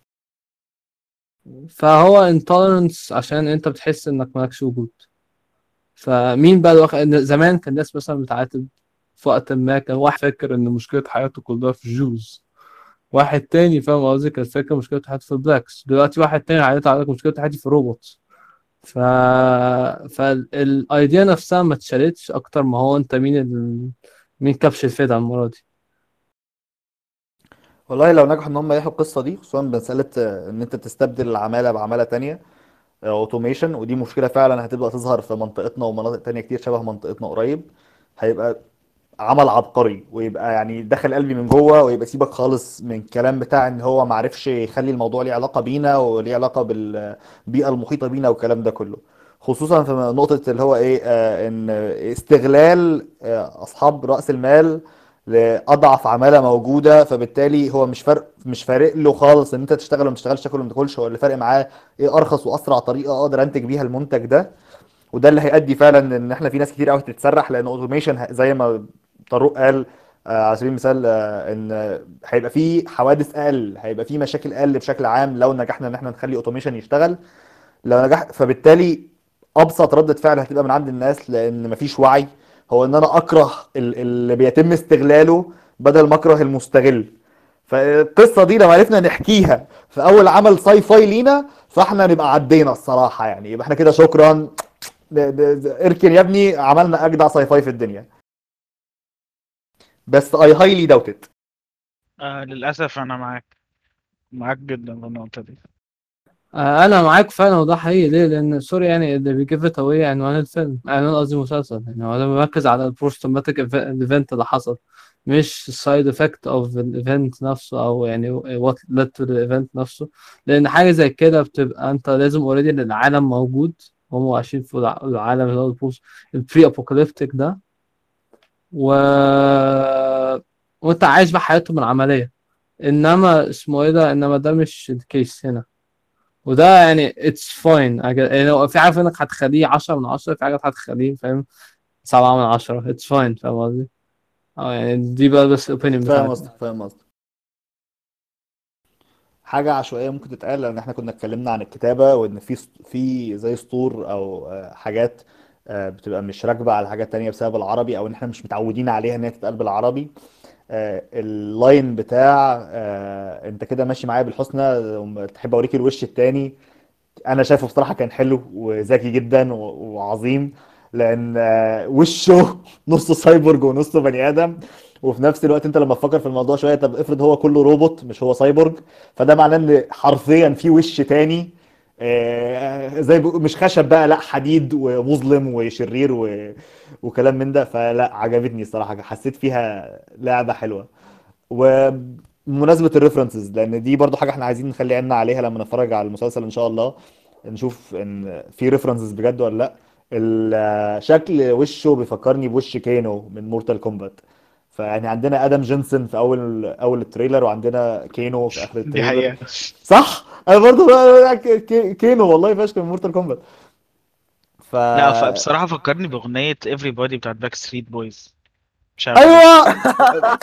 فهو انتولرنس عشان أنت بتحس إنك مالكش وجود. فمين بقى الواقع إن زمان كان الناس مثلا بتعاتب في وقت ما كان واحد فاكر إن مشكلة حياته كلها في ال Jews واحد تاني فاهم قصدي؟ كان فاكر مشكلة حياته في ال blacks. دلوقتي واحد تاني عيط عليك مشكلة حياتي في الروبوت. ف فال idea نفسها ما اتشالتش أكتر ما هو أنت مين ال... مين كبش الفدا المرة دي. والله لو نجحوا إن هم يحيوا القصة دي خصوصا بمسألة آه، إن أنت تستبدل العمالة بعمالة تانية automation ودي مشكلة فعلا هتبقى تظهر في منطقتنا ومناطق تانية كتير شبه منطقتنا قريب. هيبقى عمل عبقري ويبقى يعني دخل قلبي من جوه ويبقى سيبك خالص من الكلام بتاع إن هو معرفش يخلي الموضوع ليه علاقة بينا وليه علاقة بالبيئة المحيطة بينا والكلام ده كله. خصوصا في نقطة اللي هو إيه آه إن استغلال آه أصحاب رأس المال لأضعف عمالة موجودة فبالتالي هو مش فرق مش فارق له خالص إن أنت تشتغل وما تشتغلش تاكل وما تاكلش هو اللي فارق معاه إيه أرخص وأسرع طريقة أقدر أنتج بيها المنتج ده. وده اللي هيؤدي فعلا إن إحنا في ناس كتير قوي تتسرح لأن automation زي ما طارق قال آه، على سبيل المثال آه، إن هيبقى في حوادث أقل هيبقى في مشاكل أقل بشكل عام لو نجحنا إن إحنا نخلي automation يشتغل. لو نجح فبالتالي أبسط ردة فعل هتبقى من عند الناس لأن مفيش وعي. هو إن أنا أكره ال- اللي بيتم استغلاله بدل ما أكره المستغل. فالقصة دي لو عرفنا نحكيها في أول عمل sci-fi لينا فإحنا نبقى عدينا الصراحة يعني. يبقى إحنا كده شكرا. اركن يا ابني عملنا أجدع sci-fi في الدنيا. بس I highly doubt it للأسف أنا معاك. معاك جدا في النقطة دي. آه، أنا معاك فعلا وده حقيقي. ليه؟ لأن sorry يعني اللي بي give it away عنوان الفيلم. عنوان قصدي المسلسل يعني هو ده مركز على ال post traumatic event اللي حصل. مش ال side effect of ال event نفسه أو يعني what led to ال event نفسه. لأن حاجة زي كده بتبقى أنت لازم already إن العالم موجود. هم عايشين في الع- العالم اللي هو ال post ال pre apocalyptic ده. و وانت عايش بقى حياتهم العملية. إنما اسمه إيه ده؟ إنما ده مش ال case هنا. وده يعني it's fine يعني لو في حاجة إنك هتخليه 10 من 10 في حاجات هتخليه فاهم؟ 7 من 10 it's fine فاهم قصدي؟ آه يعني دي بقى بس ال opinion فاهم قصدك فاهم قصدك. حاجة عشوائية ممكن تتقال لأن إحنا كنا اتكلمنا عن الكتابة وإن في في زي سطور أو آه، حاجات بتبقى مش راكبة على حاجات تانية بسبب العربي أو إن إحنا مش متعودين عليها إن هي تتقال بالعربي. آه، اللاين بتاع آه، أنت كده ماشي معايا بالحسنى آه، تحب أوريك الوش التاني. أنا شايفه بصراحة كان حلو وذكي جدا وعظيم لأن آه، وشه نصه سايبورج ونصه بني آدم. وفي نفس الوقت أنت لما تفكر في الموضوع شوية طب افرض هو كله روبوت مش هو سايبورج فده معناه إن حرفيا في وش تاني آه، زي بيقو- مش خشب بقى لا حديد ومظلم وشرير و... وكلام من ده. فلا عجبتني الصراحة حسيت فيها لعبة حلوة. وبمناسبة ال references لأن دي برضو حاجة إحنا عايزين نخلي عيننا عليها لما نتفرج على المسلسل إن شاء الله نشوف إن في references بجد ولا لأ. ال- شكل وشه بيفكرني بوش كينو من مورتال كومبات فيعني عندنا آدم جينسون في أول أول ال trailer وعندنا كينو في آخر دي ال trailer. حقيقة. صح؟ ك- ك- كينو والله فشخ من مورتال كومبات. ف لا فبصراحة فكرني بأغنية Everybody بتاعت باك ستريت بويز مش عارف. أيوه!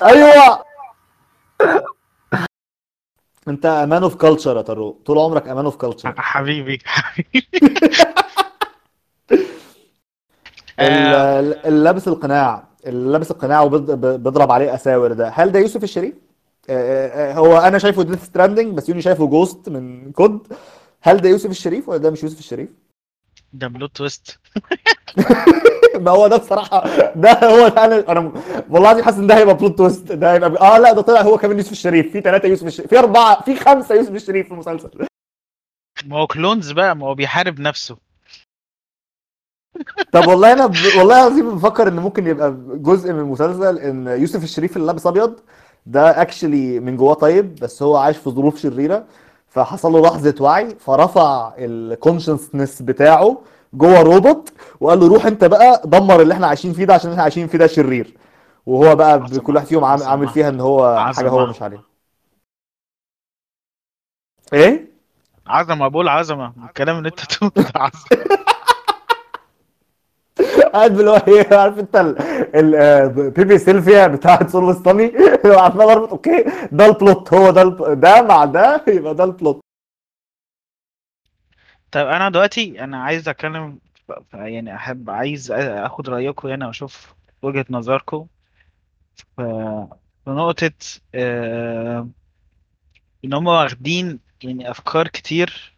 أيوه! أنت a man of culture يا طارق. طول عمرك a man of culture حبيبي حبيبي. اللي لابس القناع اللي لابس القناع وبيضرب عليه أساور ده. هل ده يوسف الشريف؟ آه، آه، هو أنا شايفه ديث ستراندنج بس يوني شايفه جوست من كود. هل ده يوسف الشريف ولا ده مش يوسف الشريف؟ ده بلوت تويست ما هو ده بصراحة ده هو ده أنا أنا والله العظيم حاسس إن ده هيبقى بلوت تويست ده هيبقى آه لا ده طلع هو كمان يوسف الشريف. في ثلاثة يوسف الشريف في أربعة في خمسة يوسف الشريف في المسلسل. ما هو clones بقى ما هو بيحارب نفسه. طب والله أنا ب... والله العظيم بفكر إن ممكن يبقى جزء من المسلسل إن يوسف الشريف اللي لابس أبيض ده actually من جواه طيب بس هو عايش في ظروف شريرة فحصل له لحظة وعي فرفع ال consciousness بتاعه جوه روبوت وقال له روح أنت بقى دمر اللي إحنا عايشين فيه ده عشان إحنا عايشين فيه ده شرير. وهو بقى عظمة كل واحد فيهم عامل فيها إن هو حاجة هو مش عليها. إيه؟ عظمة بقول عظمة الكلام اللي أنت تقوله ده عظمة. قاعد اللي إيه عارف انت ال- ال- آه، سيلفيا بتاعت سول لو عمال أربط okay ده ال plot هو ده. ده مع ده يبقى ده ال plot طيب أنا دلوقتي أنا عايز أتكلم يعني أحب عايز أخد رأيكم هنا وأشوف وجهة نظركم. في نقطة آه، إن هم واخدين يعني أفكار كتير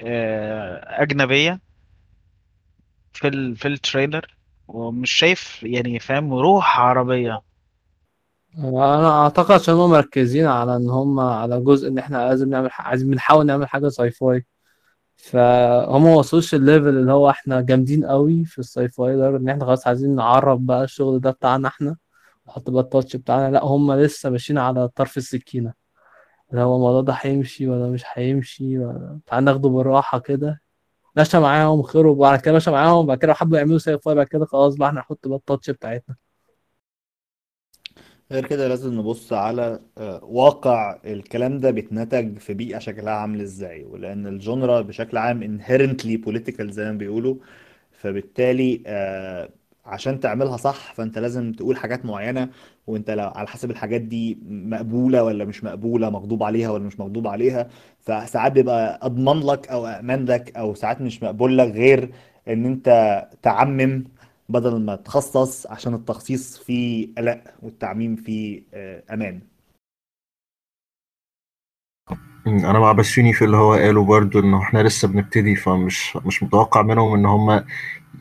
آه، أجنبية. في ال في ال trailer ومش شايف يعني فاهم روح عربية. أنا أعتقد عشان هم مركزين على إن هم على جزء إن إحنا لازم نعمل عايزين بنحاول نعمل حاجة sci-fi فهم ما وصلوش ال level اللي هو إحنا جامدين قوي في ال sci-fi ده إن إحنا خلاص عايزين نعرف بقى الشغل ده بتاعنا إحنا نحط بقى ال touch بتاعنا. لا هم لسه ماشيين على طرف السكينة. اللي هو الموضوع ده هيمشي ولا مش هيمشي ولا تعال ناخده بالراحة كده. ماشي معاهم خير وبعد كده ماشي معاهم بعد كده حبوا يعملوا sci-fi بعد كده خلاص بقى إحنا نحط بقى ال touch بتاعتنا. غير كده لازم نبص على آه، واقع الكلام ده بيتنتج في بيئة شكلها عامل إزاي ولأن ال genre بشكل عام inherently political زي ما بيقولوا فبالتالي آه، عشان تعملها صح فأنت لازم تقول حاجات معينة وأنت لو على حسب الحاجات دي مقبولة ولا مش مقبولة مغضوب عليها ولا مش مغضوب عليها. فساعات بيبقى أضمن لك أو امن لك أو ساعات مش مقبول لك غير إن أنت تعمم بدل ما تخصص عشان التخصيص فيه قلق والتعميم فيه آه، أمان. أنا مع بسيوني في اللي هو قاله برضو إنه إحنا لسه بنبتدي فمش مش متوقع منهم إن هم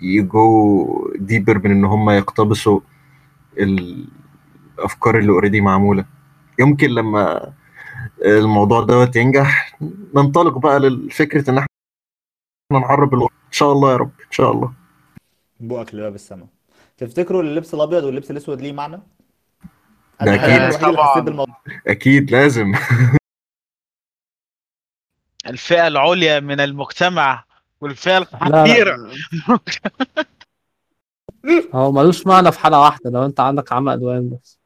يجو deeper من إن هم يقتبسوا الأفكار اللي already معمولة. يمكن لما الموضوع دوت ينجح ننطلق بقى لفكره إن إحنا نعرب الوقت إن شاء الله يا رب إن شاء الله. بقك لباب السما تفتكروا اللبس الأبيض واللبس الأسود ليه معنى؟ ده أكيد. طبعاً. أكيد لازم. الفئة العليا من المجتمع الحقيرة لا هو ملوش معنى في حالة واحدة لو أنت عندك عمى ألوان بس.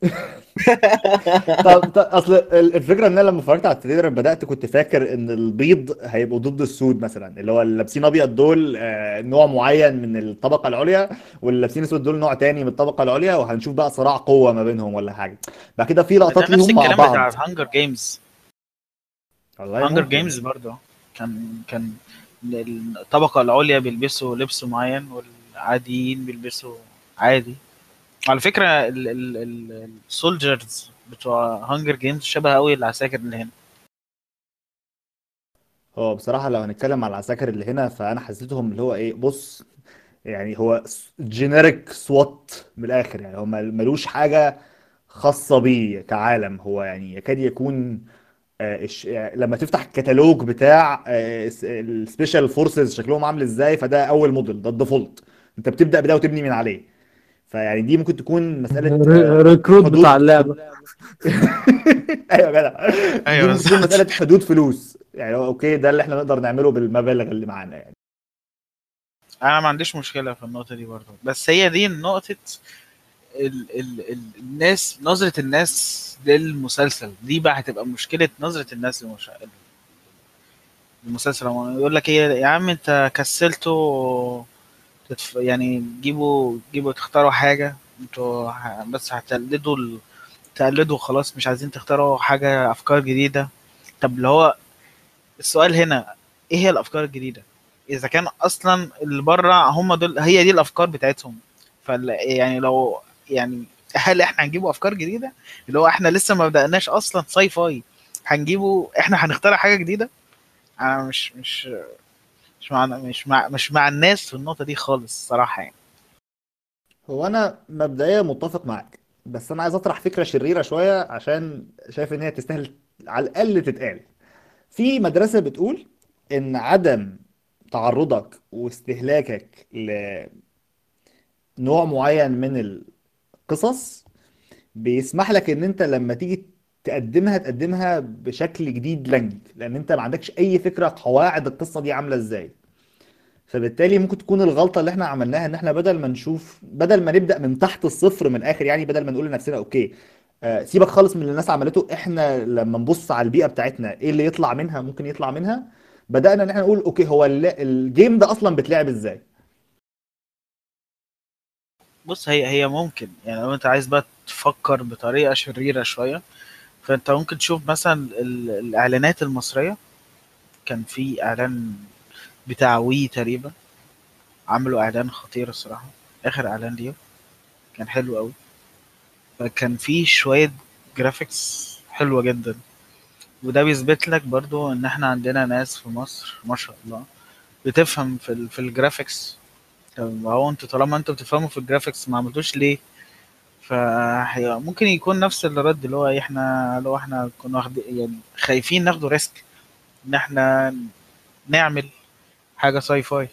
طب طب أصل ال- الفكرة إن أنا لما اتفرجت على التريلر بدأت كنت فاكر إن البيض هيبقوا ضد السود مثلا اللي هو اللي لابسين أبيض دول آه، نوع معين من الطبقة العليا واللي لابسين اسود دول نوع تاني من الطبقة العليا وهنشوف بقى صراع قوة ما بينهم ولا حاجة. بعد كده في لقطات نفس ليهم مع الكلام بتاع بعض. Hunger Games والله Hunger Games برضه كان كان الطبقة العليا بيلبسوا لبس معين والعاديين بيلبسوا عادي. على فكرة ال soldiers بتوع Hunger Games شبه قوي العساكر اللي هنا. هو بصراحة لو هنتكلم على العساكر اللي هنا فأنا حسيتهم اللي هو إيه بص يعني هو generic SWAT من الآخر يعني هو مل- ملوش حاجة خاصة بيه كعالم. هو يعني يكاد يكون لما تفتح الكتالوج بتاع ال special forces شكلهم عامل إزاي فده أول موديل ده ال default. انت بتبدأ بده وتبني من عليه. فيعني دي ممكن تكون مسألة آه، recruit حدود. بتاع اللعبة. أيوه جدع. دي أيوه ممكن تكون مسألة حدود فلوس. يعني هو okay ده اللي إحنا نقدر نعمله بالمبالغ اللي معانا يعني. أنا ما عنديش مشكلة في النقطة دي برضه. بس هي دي نقطة ال ال ال الناس نظرة الناس للمسلسل دي بقى هتبقى مشكلة نظرة الناس للمش... المسلسل يقول لك إيه يا عم أنت كسلتوا تتف... يعني جيبوا جيبوا تختاروا حاجة أنتوا بس هتقلدوا ال... تقلدوا خلاص مش عايزين تختاروا حاجة أفكار جديدة. طب اللي هو السؤال هنا إيه هي الأفكار الجديدة؟ إذا كان أصلا اللي بره هم دول هي دي الأفكار بتاعتهم. فال يعني لو يعني هل إحنا هنجيبوا أفكار جديدة؟ اللي هو إحنا لسه ما بدأناش أصلا ساي فاي هنجيبوا إحنا هنخترع حاجة جديدة؟ أنا مش مش مش مع مش مع مش مع الناس في النقطة دي خالص صراحة يعني. هو أنا مبدئيا متفق معاك بس أنا عايز أطرح فكرة شريرة شوية عشان شايف إن هي تستاهل على الأقل تتقال. في مدرسة بتقول إن عدم تعرضك واستهلاكك لنوع معين من القصص بيسمح لك إن أنت لما تيجي تقدمها تقدمها بشكل جديد لنج لأن أنت ما عندكش أي فكرة قواعد القصة دي عاملة إزاي. فبالتالي ممكن تكون الغلطة اللي إحنا عملناها إن إحنا بدل ما نشوف بدل ما نبدأ من تحت الصفر من الآخر يعني بدل ما نقول لنفسنا أوكي آه، سيبك خالص من اللي الناس عملته إحنا لما نبص على البيئة بتاعتنا إيه اللي يطلع منها ممكن يطلع منها؟ بدأنا إن إحنا نقول okay هو ال game ده أصلا بيتلعب إزاي؟ بص هي هي ممكن. يعني لو انت عايز بقى تفكر بطريقة شريرة شوية فانت ممكن تشوف مثلا ال- الإعلانات المصرية. كان في إعلان بتاع WE تقريبا. عملوا إعلان خطير الصراحة. آخر إعلان ليه كان حلو قوي فكان في شوية graphics حلوة جدا. وده بيثبت لك برضو إن إحنا عندنا ناس في مصر ما شاء الله بتفهم في في ال graphics طب هو أنتوا طالما أنتوا بتفهموا في ال graphics ما عملتوش ليه؟ فهي ممكن يكون نفس الرد اللي هو إيه، إحنا اللي هو إحنا كنا واخدين يعني خايفين ناخدوا risk إن إحنا نعمل حاجة sci-fi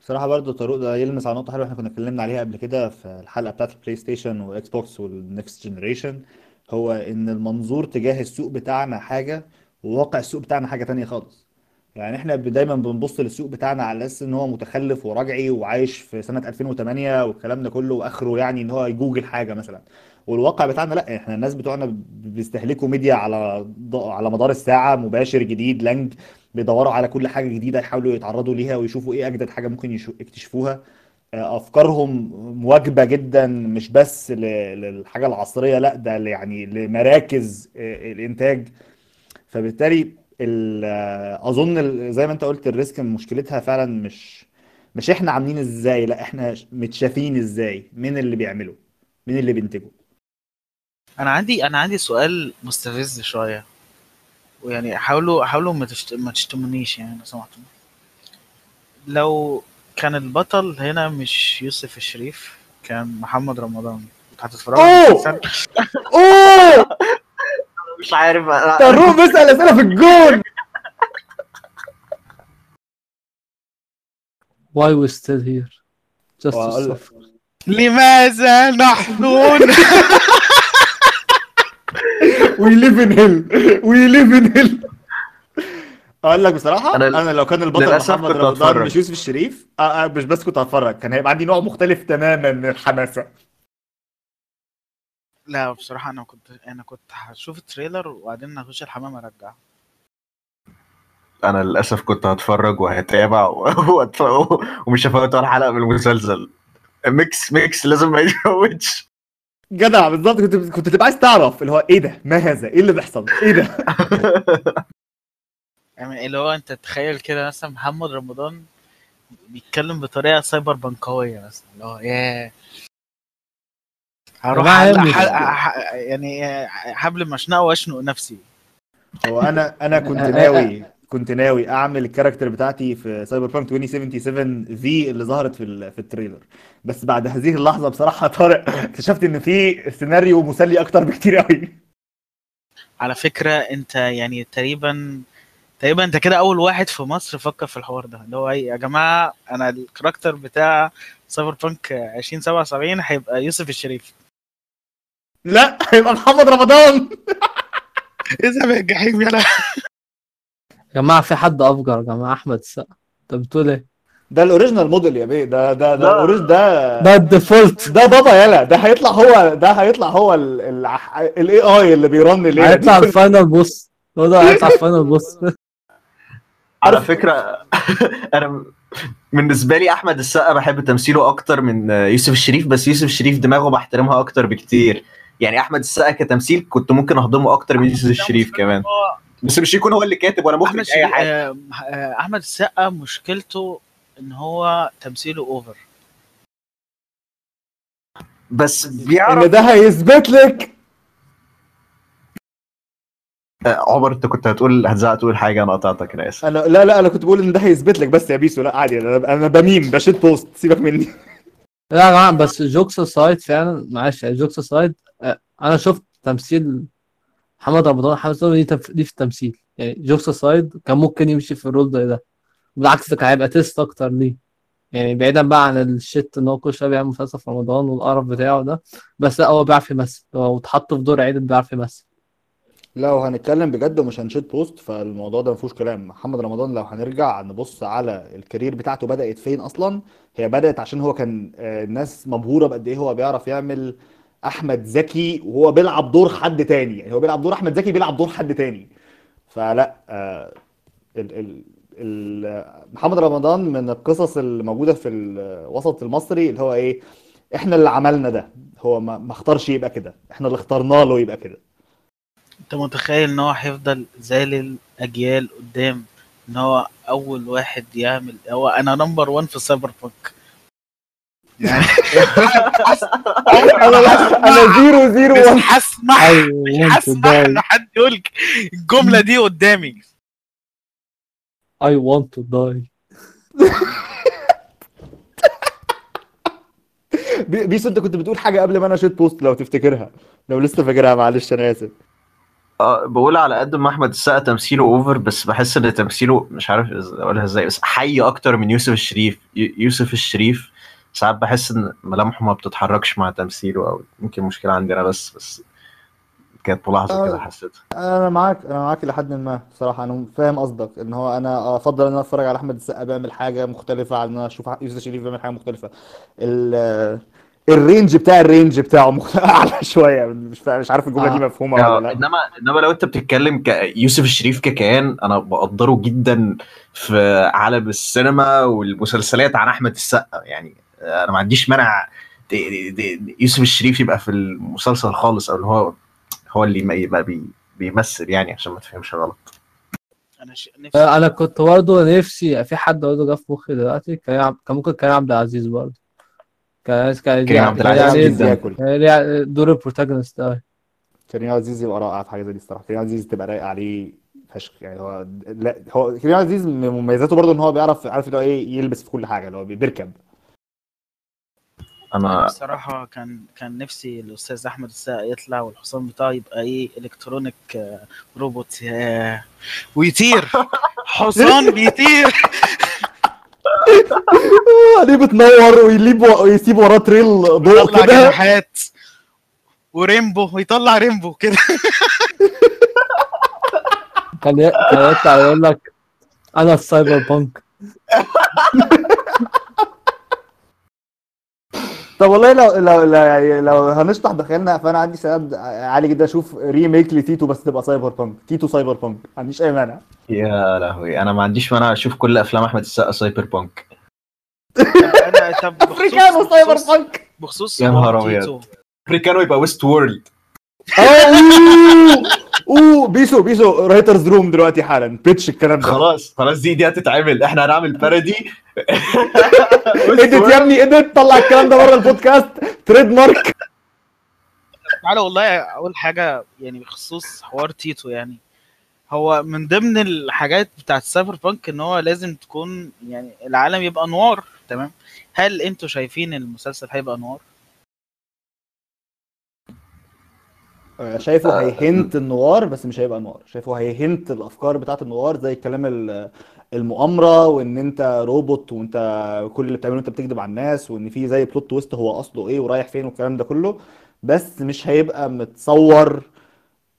بصراحة برضو طارق ده يلمس على نقطة حلوة إحنا كنا اتكلمنا عليها قبل كده في الحلقة بتاعت ال PlayStation و Xbox وال next generation هو إن المنظور تجاه السوق بتاعنا حاجة وواقع السوق بتاعنا حاجة تانية خالص. يعني إحنا دايما بنبص للسوق بتاعنا على أساس إن هو متخلف ورجعي وعايش في سنة 2008 والكلام ده كله وآخره يعني إن هو يجوجل حاجة مثلا. والواقع بتاعنا لأ إحنا الناس بتوعنا بيستهلكوا ميديا على على مدار الساعة مباشر جديد لانج بيدوروا على كل حاجة جديدة يحاولوا يتعرضوا ليها ويشوفوا إيه أجدد حاجة ممكن يكتشفوها. أفكارهم مواكبة جدا مش بس للحاجة العصرية لأ ده يعني لمراكز الإنتاج. فبالتالي ال- أظن ال- زي ما أنت قلت ال risk مشكلتها فعلا مش مش إحنا عاملين إزاي لأ إحنا متشافين إزاي مين اللي بيعمله مين اللي بينتجه. أنا عندي أنا عندي سؤال مستفز شوية. ويعني حاولوا حاولوا ما تشت... ما تشتمونيش يعني لو سمحتوا لو كان البطل هنا مش يوسف الشريف كان محمد رمضان. كنت هتتفرجوا على أوه! المسلسل؟ أوه! مش عارف. أنا- طروق بيسأل أسئلة في الجون. Why we still here? Just to suffer. لماذا نحن we live in hell we live in hell أقول لك بصراحة أنا- أنا, لو كان البطل محمد رمضان. مش يوسف الشريف آه آه مش بس كنت هتفرج كان هيبقى عندي نوع مختلف تماما من الحماسة. لا بصراحة أنا كنت أنا كنت هشوف ال trailer وبعدين هخش الحمام أرجعه. أنا للأسف كنت هتفرج وهتابع ومش هفوت ولا حلقة من المسلسل. mix mix لازم ما يتفوتش. جدع بالظبط. كنت كنت تبقى عايز تعرف اللي هو إيه ده؟ ما هذا؟ إيه اللي بيحصل؟ إيه ده؟ يعني اللي هو أنت تخيل كده مثلا محمد رمضان بيتكلم بطريقة cyberpunk ويه مثلا اللي هو ياه. هروح جماعة أعلق مش- حلقة ح- يعني حبل مشنقة وأشنق نفسي. هو أنا أنا كنت ناوي كنت ناوي أعمل ال character بتاعتي في Cyberpunk 2077 في اللي ظهرت في ال- في ال trailer. بس بعد هذه اللحظة بصراحة طارق اكتشفت إن في سيناريو مسلي أكتر بكتير قوي على فكرة أنت يعني تقريبا تقريبا أنت كده أول واحد في مصر فكر في الحوار ده. اللي هو إيه يا جماعة أنا ال character بتاع Cyberpunk 2077 هيبقى يوسف الشريف. لا هيبقى محمد رمضان. اذهب إلى الجحيم يلا. يا جماعة في حد أفجر؟ يا جماعة أحمد السقا. أنت بتقول إيه؟ ده ال original model يا بيه. ده ده ده لا. ال orig- ده ده ال default. ده بابا يلا ده هيطلع هو ده هيطلع هو ال AI اللي بيرن دي. هيطلع ال final boss هو ده هيطلع ال final boss على فكرة أنا بالنسبة لي أحمد السقا بحب تمثيله أكتر من يوسف الشريف بس يوسف الشريف دماغه بحترمها أكتر بكتير. يعني أحمد السقا كتمثيل كنت ممكن أهضمه أكتر من يوسف الشريف كمان. بس مش يكون هو اللي كاتب ولا أحمد مخرج اي حاجة. آه، آه، أحمد السقا مشكلته إن هو تمثيله over بس بيعرف إن ده هيثبت لك. آه، عمر أنت كنت هتقول هتزعق تقول حاجة أنا قطعتك أنا آسف. أنا لا لا أنا كنت بقول إن ده هيثبت لك بس يا بيسو لا عادي أنا أنا ب meme ب shitpost سيبك مني. لا يا جماعة بس jokes aside فعلا معلش jokes aside أنا شفت تمثيل محمد رمضان محمد رمضان تف- ليه في التمثيل. يعني jokes aside كان ممكن يمشي في ال role ده بالعكس كان هيبقى taste أكتر ليه. يعني بعيدا بقى عن ال shit إن هو كل شوية بيعمل مسلسل في رمضان والقرف بتاعه ده بس لا هو بيعرف يمثل. هو اتحط في دور عيد بيعرف يمثل. لا وهنتكلم بجد ومش هن shitpost فالموضوع ده ما فيهوش كلام. محمد رمضان لو هنرجع نبص على ال career بتاعته بدأت فين أصلا؟ هي بدأت عشان هو كان آه، الناس مبهورة بقد إيه هو بيعرف يعمل أحمد زكي وهو بيلعب دور حد تاني. يعني هو بيلعب دور أحمد زكي بيلعب دور حد تاني. فلا آه، ال ال ال محمد رمضان من القصص اللي موجودة في الوسط المصري اللي هو إيه إحنا اللي عملنا ده. هو ما ما اختارش يبقى كده. إحنا اللي اخترنا له يبقى كده. أنت متخيل إن هو هيفضل ذالل اجيال قدام؟ إن هو أول واحد يعمل هو أنا number 1 في cyberpunk يعني. أنا لا أنا zero zero مش one هسمح مش هسمح ان حد يقول الجملة دي قدامي. I want to die. بي- بيسو أنت كنت بتقول حاجة قبل ما أنا shitpost لو تفتكرها. لو لسه فاكرها معلش أنا آسف. آه بقول على قد ما أحمد السقا تمثيله over بس بحس إن تمثيله مش عارف أقولها إزاي بس حي أكتر من يوسف الشريف. يوسف الشريف ساعات بحس إن ملامحه ما بتتحركش مع تمثيله أو يمكن مشكلة عندنا بس بس كانت ملاحظه كده آه. حسيتها. أنا معاك أنا معاك لحد ما بصراحة. أنا فاهم قصدك إن هو أنا أفضل إن أنا أتفرج على أحمد السقا بيعمل حاجة مختلفة عن إن أنا أشوف يوسف شريف بيعمل حاجة مختلفة. ال ال range بتاع ال range بتاعه مخ- أعلى شوية. مش مش عارف الجملة دي آه. مفهومة آه، ولا لأ. إنما إنما لو أنت بتتكلم كيوسف الشريف ككيان أنا بقدره جدا في عالم السينما والمسلسلات عن أحمد السقا. يعني أنا ما عنديش مانع يوسف الشريف يبقى في المسلسل خالص أو اللي هو هو اللي ما يبقى بي بيمثل يعني عشان ما تفهمش غلط. أنا ش... نفسي أنا كنت برضه نفسي في حد برضه جه في مخي دلوقتي كان ممكن كريم عبد العزيز برضه. كان كان كريم عبد العزيز يعني. ياكل كان ليه دور ال protagonist أوي. كريم عزيز يبقى رائع في حاجة زي دي الصراحة. كريم عزيز تبقى رايق عليه فشخ يعني. هو لا هو كريم عزيز من مميزاته برضه إن هو بيعرف عارف اللي هو إيه يلبس في كل حاجة اللي هو بيركب. أنا بصراحة كان كان نفسي الأستاذ أحمد السقا يطلع والحصان بتاعه يبقى إيه إلكترونيك آه، روبوت. ويطير. حصان بيطير. عليه بتنور ويليب ويسيب وراه تريل ضوء يطلع كده؟ جناحات. ورامبو ويطلع رامبو كده. كان يطلع يقول لك أنا ال cyberpunk. طب والله لو لو لو, يعني لو هنشطح بخيالنا فأنا عندي استعداد عالي جدا أشوف remake لتيتو بس تبقى cyberpunk تيتو cyberpunk ما عنديش أي مانع. يا لهوي أنا ما عنديش مانع أشوف كل أفلام أحمد السقا cyberpunk طب أفريكانو بخصوص cyberpunk بخصوص يا نهار. تيتو. أفريكانو يبقى Westworld آه أوه بيسو بيسو writers room دلوقتي حالا. pitch الكلام ده. خلاص خلاص دي دي هتتعمل. إحنا هنعمل parody edit يا ابني edit. طلع الكلام ده بره ال podcast. trademark تعالى والله اول حاجة يعني بخصوص حوار تيتو يعني. هو من ضمن الحاجات بتاعت ال cyberpunk إن هو لازم تكون يعني العالم يبقى noir تمام؟ هل أنتوا شايفين المسلسل هيبقى noir؟ شايفه هي hint ال noir بس مش هيبقى noir شايفه هي hint الأفكار بتاعت ال noir زي الكلام ال- المؤامرة وإن أنت روبوت وأنت كل اللي بتعمله أنت بتكذب على الناس وإن في زي plot twist هو اصله إيه ورايح فين والكلام ده كله. بس مش هيبقى متصور.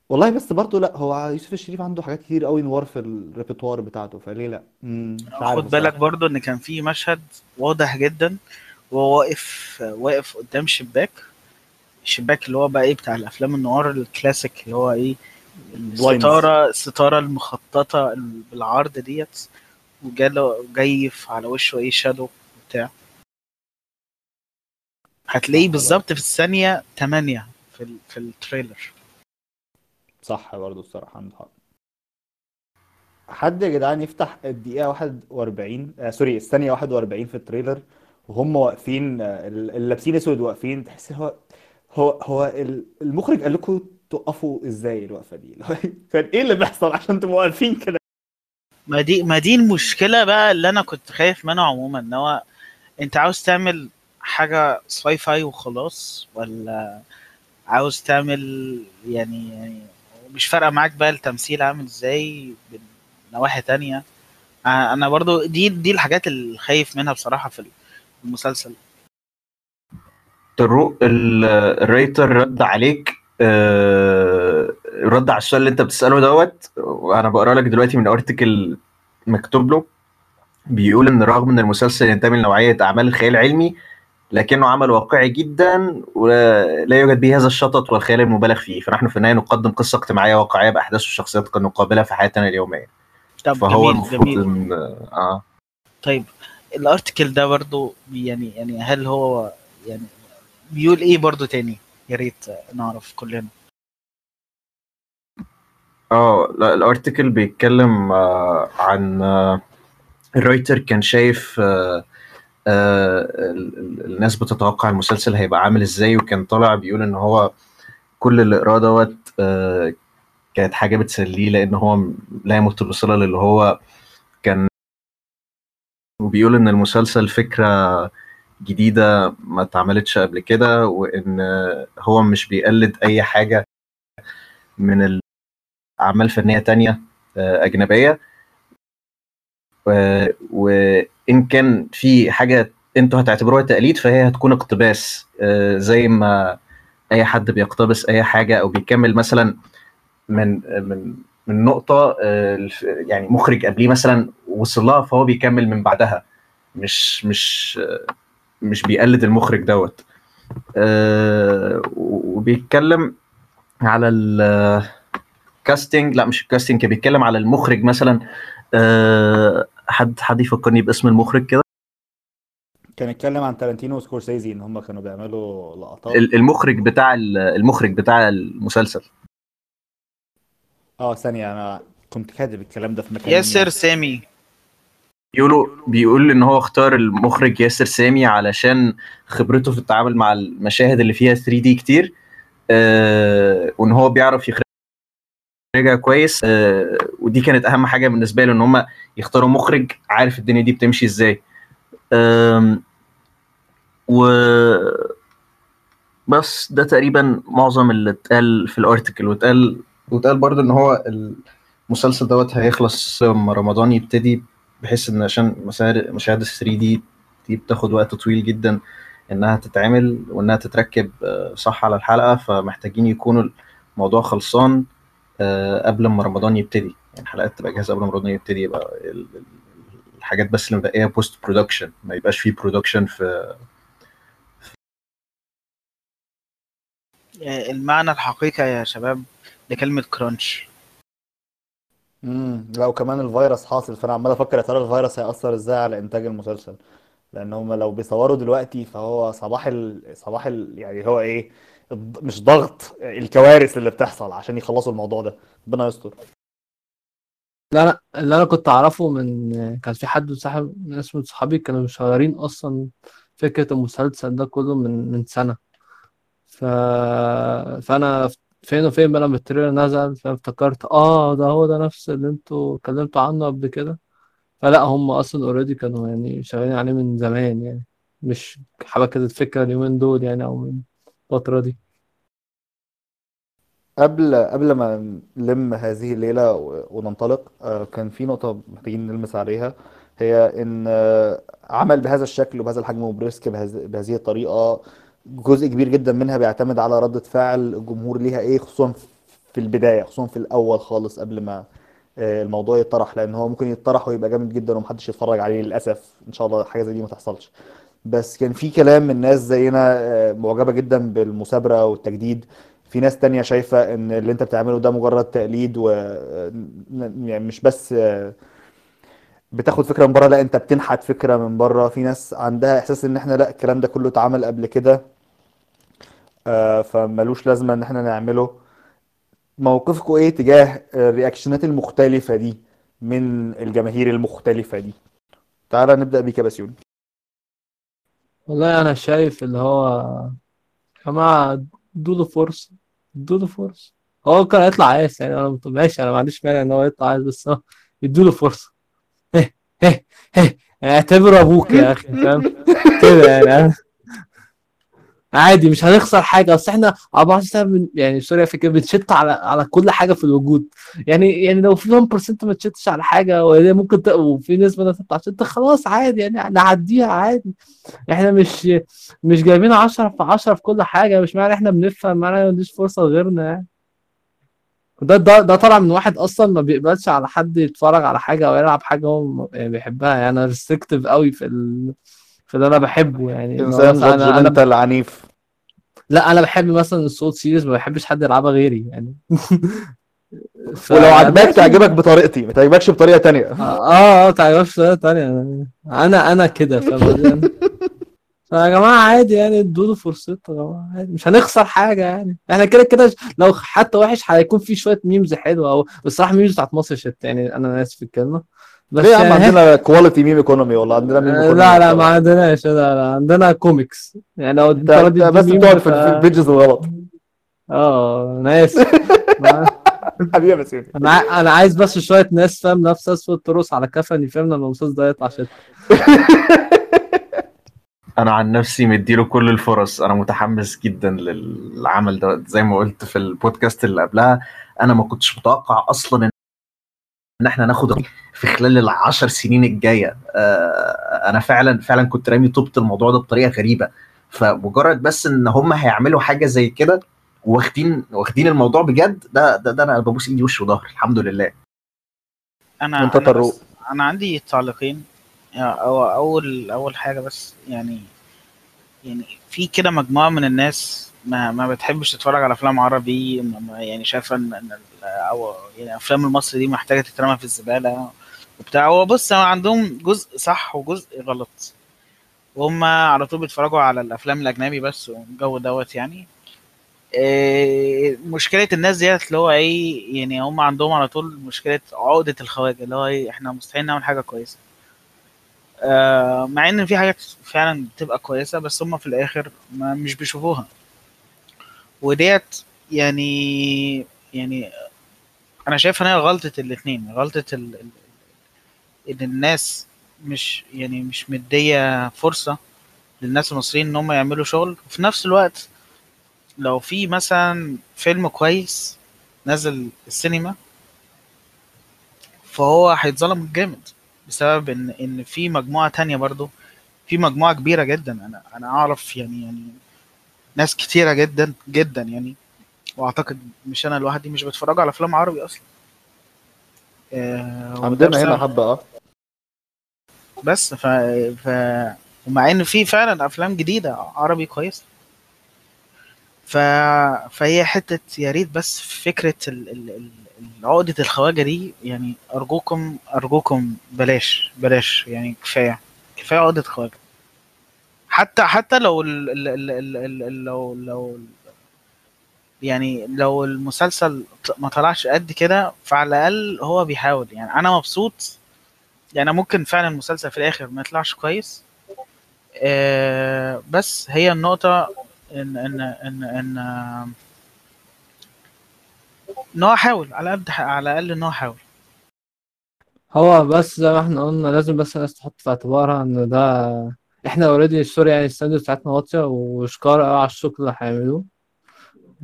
والله بس برضه لأ هو يوسف الشريف عنده حاجات كتير قوي noir في ال repertoire بتاعته فليه لأ؟ مم، مش عارف خد بالك. برضو إن كان في مشهد واضح جدا وهو واقف واقف قدام شباك الشباك اللي هو بقى إيه بتاع الأفلام ال noir ال classic اللي هو إيه الستارة الستارة المخططة بالعرض ديت وجاله جاي في- على وشه إيه shadow بتاع هتلاقيه بالظبط في الثانية 8 في ال- في ال trailer. صح برضه الصراحة عنده حق. حد يا جدعان يفتح الدقيقة 41 آه sorry الثانية 41 في ال trailer وهم واقفين آه، ال- اللي لابسين اسود واقفين تحس هو هو هو ال- المخرج قال لكم توقفوا إزاي الوقفة دي؟ كان إيه اللي بيحصل عشان تبقوا واقفين كده؟ ما دي ما دي المشكلة بقى اللي أنا كنت خايف منها عموما إن هو أنت عاوز تعمل حاجة sci-fi وخلاص ولا عاوز تعمل يعني, يعني مش فارقة معاك بقى التمثيل عامل إزاي من نواحي تانية؟ أنا برضو دي دي الحاجات اللي خايف منها بصراحة في المسلسل. طروق ال- الرايتر رد عليك آه، رد على السؤال اللي انت بتسأله دوت. وأنا بقرأ لك دلوقتي من ارتكل مكتوب له. بيقول إن رغم إن المسلسل ينتمي لنوعية أعمال الخيال العلمي لكنه عمل واقعي جدا ولا يوجد به هذا الشطط والخيال المبالغ فيه. فنحن في النهاية نقدم قصة اجتماعية واقعية بأحداث وشخصيات قد نقابلها في حياتنا اليومية. طب فهو جميل المفروض جميل. ان آه. طيب الارتكل ده برضو يعني يعني هل هو يعني بيقول إيه برضو تاني؟ يا ريت نعرف كلنا. آه لا الارتكل بيتكلم آه عن آه الرايتر كان شايف آه آه ال- ال- الناس بتتوقع المسلسل هيبقى عامل إزاي وكان طالع بيقول إن هو كل اللي قراه دوت آه كانت حاجة بتسليه لأن هو لا يمت بصله للي هو كان وبيقول إن المسلسل فكرة جديدة ما اتعملتش قبل كده وإن هو مش بيقلد أي حاجة من اعمال فنيه تانية آه، أجنبية. وإن كان في حاجة أنتوا هتعتبروها تقليد فهي هتكون اقتباس آه، زي ما أي حد بيقتبس أي حاجة أو بيكمل مثلا من من من نقطة آه، يعني مخرج قبليه مثلا وصل لها فهو بيكمل من بعدها. مش مش مش بيقلد المخرج دوت. آه، وبيتكلم على الكاستنج لا مش الكاستنج كان بيتكلم على المخرج مثلا. آه، حد حد يفكرني باسم المخرج كده؟ كان اتكلم عن تارانتينو وسكورسيزي إن هم كانوا بيعملوا لقطات. ال- المخرج بتاع ال- المخرج بتاع المسلسل. آه ثانية أنا كنت كاتب الكلام ده في مكان ياسر. سامي. بيقولوا بيقول إن هو اختار المخرج ياسر سامي علشان خبرته في التعامل مع المشاهد اللي فيها 3D كتير آه وإن هو بيعرف يخرجها كويس آه ودي كانت أهم حاجة بالنسبة له إن هم يختاروا مخرج عارف الدنيا دي بتمشي إزاي. آم، و بس ده تقريبا معظم اللي اتقال في الارتكل واتقال واتقال برضو إن هو المسلسل دوت هيخلص لما رمضان يبتدي بحيث إن عشان مشاهد مشاهد ال 3 دي دي بتاخد وقت طويل جدا إنها تتعمل وإنها تتركب آه، صح على الحلقة فمحتاجين يكونوا الموضوع خلصان آه، قبل ما رمضان يبتدي. يعني الحلقات تبقى جاهزة قبل ما رمضان يبتدي يبقى ال- ال- الحاجات بس اللي مبقية post production ما يبقاش فيه production في آه، المعنى الحقيقي يا شباب لكلمة crunch امم لا وكمان الفيروس حاصل. فأنا عمال أفكر يا ترى الفيروس هيأثر إزاي على إنتاج المسلسل؟ لأن هم لو بيصوروا دلوقتي فهو صباح ال... صباح ال... يعني هو إيه؟ مش ضغط الكوارث اللي بتحصل عشان يخلصوا الموضوع ده. ربنا يستر. لا لا اللي أنا كنت أعرفه من كان في حد صاحب من اسمه صحابي كانوا مشهورين أصلا فكرة المسلسل ده كله من من سنة. ف... فأنا فين وفين بقى لما ال trailer نزل فافتكرت آه ده هو ده نفس اللي أنتوا اتكلمتوا عنه قبل كده. فلا هم أصلا already كانوا يعني شغالين عليه من زمان يعني مش حبكة الفكرة اليومين دول يعني أو من الفترة دي. قبل قبل ما نلم هذه الليلة وننطلق آه، كان في نقطة محتاجين نلمس عليها. هي إن آه، عمل بهذا الشكل وبهذا الحجم وبريسك بهذ- بهذه الطريقة جزء كبير جدا منها بيعتمد على ردة فعل الجمهور ليها إيه خصوصا في البداية خصوصا في الأول خالص قبل ما آه، الموضوع يطرح لأن هو ممكن يطرح ويبقى جامد جدا ومحدش يتفرج عليه للأسف. إن شاء الله حاجة زي دي ما تحصلش. بس كان في كلام من ناس زينا آه، معجبة جدا بالمثابرة والتجديد. في ناس تانية شايفة إن اللي أنت بتعمله ده مجرد تقليد و يعني مش بس بتاخد فكرة من بره؟ لا انت بتنحت فكرة من بره. في ناس عندها احساس ان إحنا لا الكلام ده كله اتعمل قبل كده آه، لازمة ان إحنا نعمله. موقفكم إيه تجاه الرياكشنات المختلفة دي من الجماهير المختلفة دي؟ تعالى نبدأ بيك يا بسيوني والله أنا شايف اللي هو يا جماعة ادوله فرصة ادوله فرصة. هو كان هيطلع عايز يعني أنا ماشي أنا ما عنديش مانع إن هو يطلع عايز بس هو ادوله اعتبره أبوك يا أخي فاهم؟ كده يعني عادي مش هنخسر حاجة اصل إحنا 24 سنة بن- يعني سوري في كده بنشت على على كل حاجة في الوجود. يعني يعني لو في 1% ما تشتش على حاجة وهي ممكن. وفي نسبة ما انت خلاص عادي يعني نعديها عادي. إحنا مش مش جايبين 10 في 10 في كل حاجة مش معنى إحنا بنفهم معنى ما نديش فرصة لغيرنا يعني. ده ده ده طالع من واحد أصلا ما بيقبلش على حد يتفرج على حاجة أو يلعب حاجة هو يعني بيحبها. يعني أنا restrictive قوي في ال... في اللي أنا بحبه. يعني انسان أنا أنا judgmental عنيف لا أنا بحب مثلا ال Souls series ما بحبش حد يلعبها غيري. يعني ف- ولو عجبك. تعجبك بطريقتي ما تعجبكش بطريقة تانية. آه آه تعرفش طريقة تانية. أنا أنا كده فاهم فيا جماعة عادي يعني ادوله فرصته يا جماعة عادي. مش هنخسر حاجة يعني. إحنا كده كده لو حتى وحش هيكون في شوية memes حلوة أو بصراحة memes بتاعت مصر shit يعني. أنا آسف في الكلمة. بس ليه يا يعني عندنا quality meme economy والله. عندنا meme economy لا لا ما. عندناش. لا لا عندنا كوميكس يعني لو انت بس بتقعد في ال pages الغلط. آه أنا آسف. حبيبي يا أنا أنا عايز بس شوية ناس فاهم ناس سود ترقص على كفني فاهم لما المسلسل ده يطلع shit أنا عن نفسي مديله كل الفرص. أنا متحمس جدا للعمل ده. زي ما قلت في البودكاست اللي قبلها أنا ما كنتش متوقع أصلا إن إحنا ناخد في خلال العشر سنين الجاية. آه، أنا فعلا فعلا كنت رامي طوبة الموضوع ده بطريقة غريبة. فمجرد بس إن هم هيعملوا حاجة زي كده واخدين واخدين الموضوع بجد ده ده, ده أنا ببوس إيدي وش وظهر الحمد لله. أنا أنا طروق. بس أنا عندي تعليقين. يعني أو أول أول حاجة بس يعني يعني في كده مجموعة من الناس ما ما بتحبش تتفرج على أفلام عربي يعني شايفة إن إن أو يعني أفلام المصري دي محتاجة تترمى في الزبالة وبتاع. هو بص هو عندهم جزء صح وجزء غلط. وهم على طول بيتفرجوا على الأفلام الأجنبي بس والجو دوت يعني. إيه مشكلة الناس ديت اللي هو إيه يعني هم عندهم على طول مشكلة عقدة الخواجة اللي هو إيه إحنا مستحيل نعمل حاجة كويسة. مع إن في حاجات فعلا بتبقى كويسة بس هم في الآخر ما مش بيشوفوها. وديت يعني يعني أنا شايف إن هي غلطة الاثنين غلطة ال... ال- إن الناس مش يعني مش مدية فرصة للناس المصريين إن هم يعملوا شغل. وفي نفس الوقت لو في مثلا فيلم كويس نزل السينما فهو هيتظلم جامد. بسبب إن إن في مجموعة تانية برضو في مجموعة كبيرة جدا. أنا أنا أعرف يعني يعني ناس كتيرة جدا جدا يعني. وأعتقد مش أنا لوحدي مش بتفرجوا على أفلام عربي أصلا. آه، عندنا هنا حبة آه. بس ف... ف... ومع إن في فعلا أفلام جديدة عربي كويسه ف... فهي حتة يا ريت بس فكرة ال... ال... عقدة الخواجة دي يعني أرجوكم أرجوكم بلاش بلاش يعني كفاية كفاية عقدة خواجه حتى حتى لو ال... ال... ال... ال... ال... لو لو يعني لو المسلسل ما طلعش قد كده فعلى الأقل هو بيحاول. يعني أنا مبسوط يعني ممكن فعلا المسلسل في الآخر ما يطلعش كويس آه، بس هي النقطة إن إن إن إن إن هو حاول على قد على الأقل إن هو حاول. هو بس زي ما إحنا قلنا لازم بس الناس تحط في اعتبارها إن ده إحنا already sorry يعني ال standard بتاعتنا واطية وشكار على الشغل اللي هيعملوه.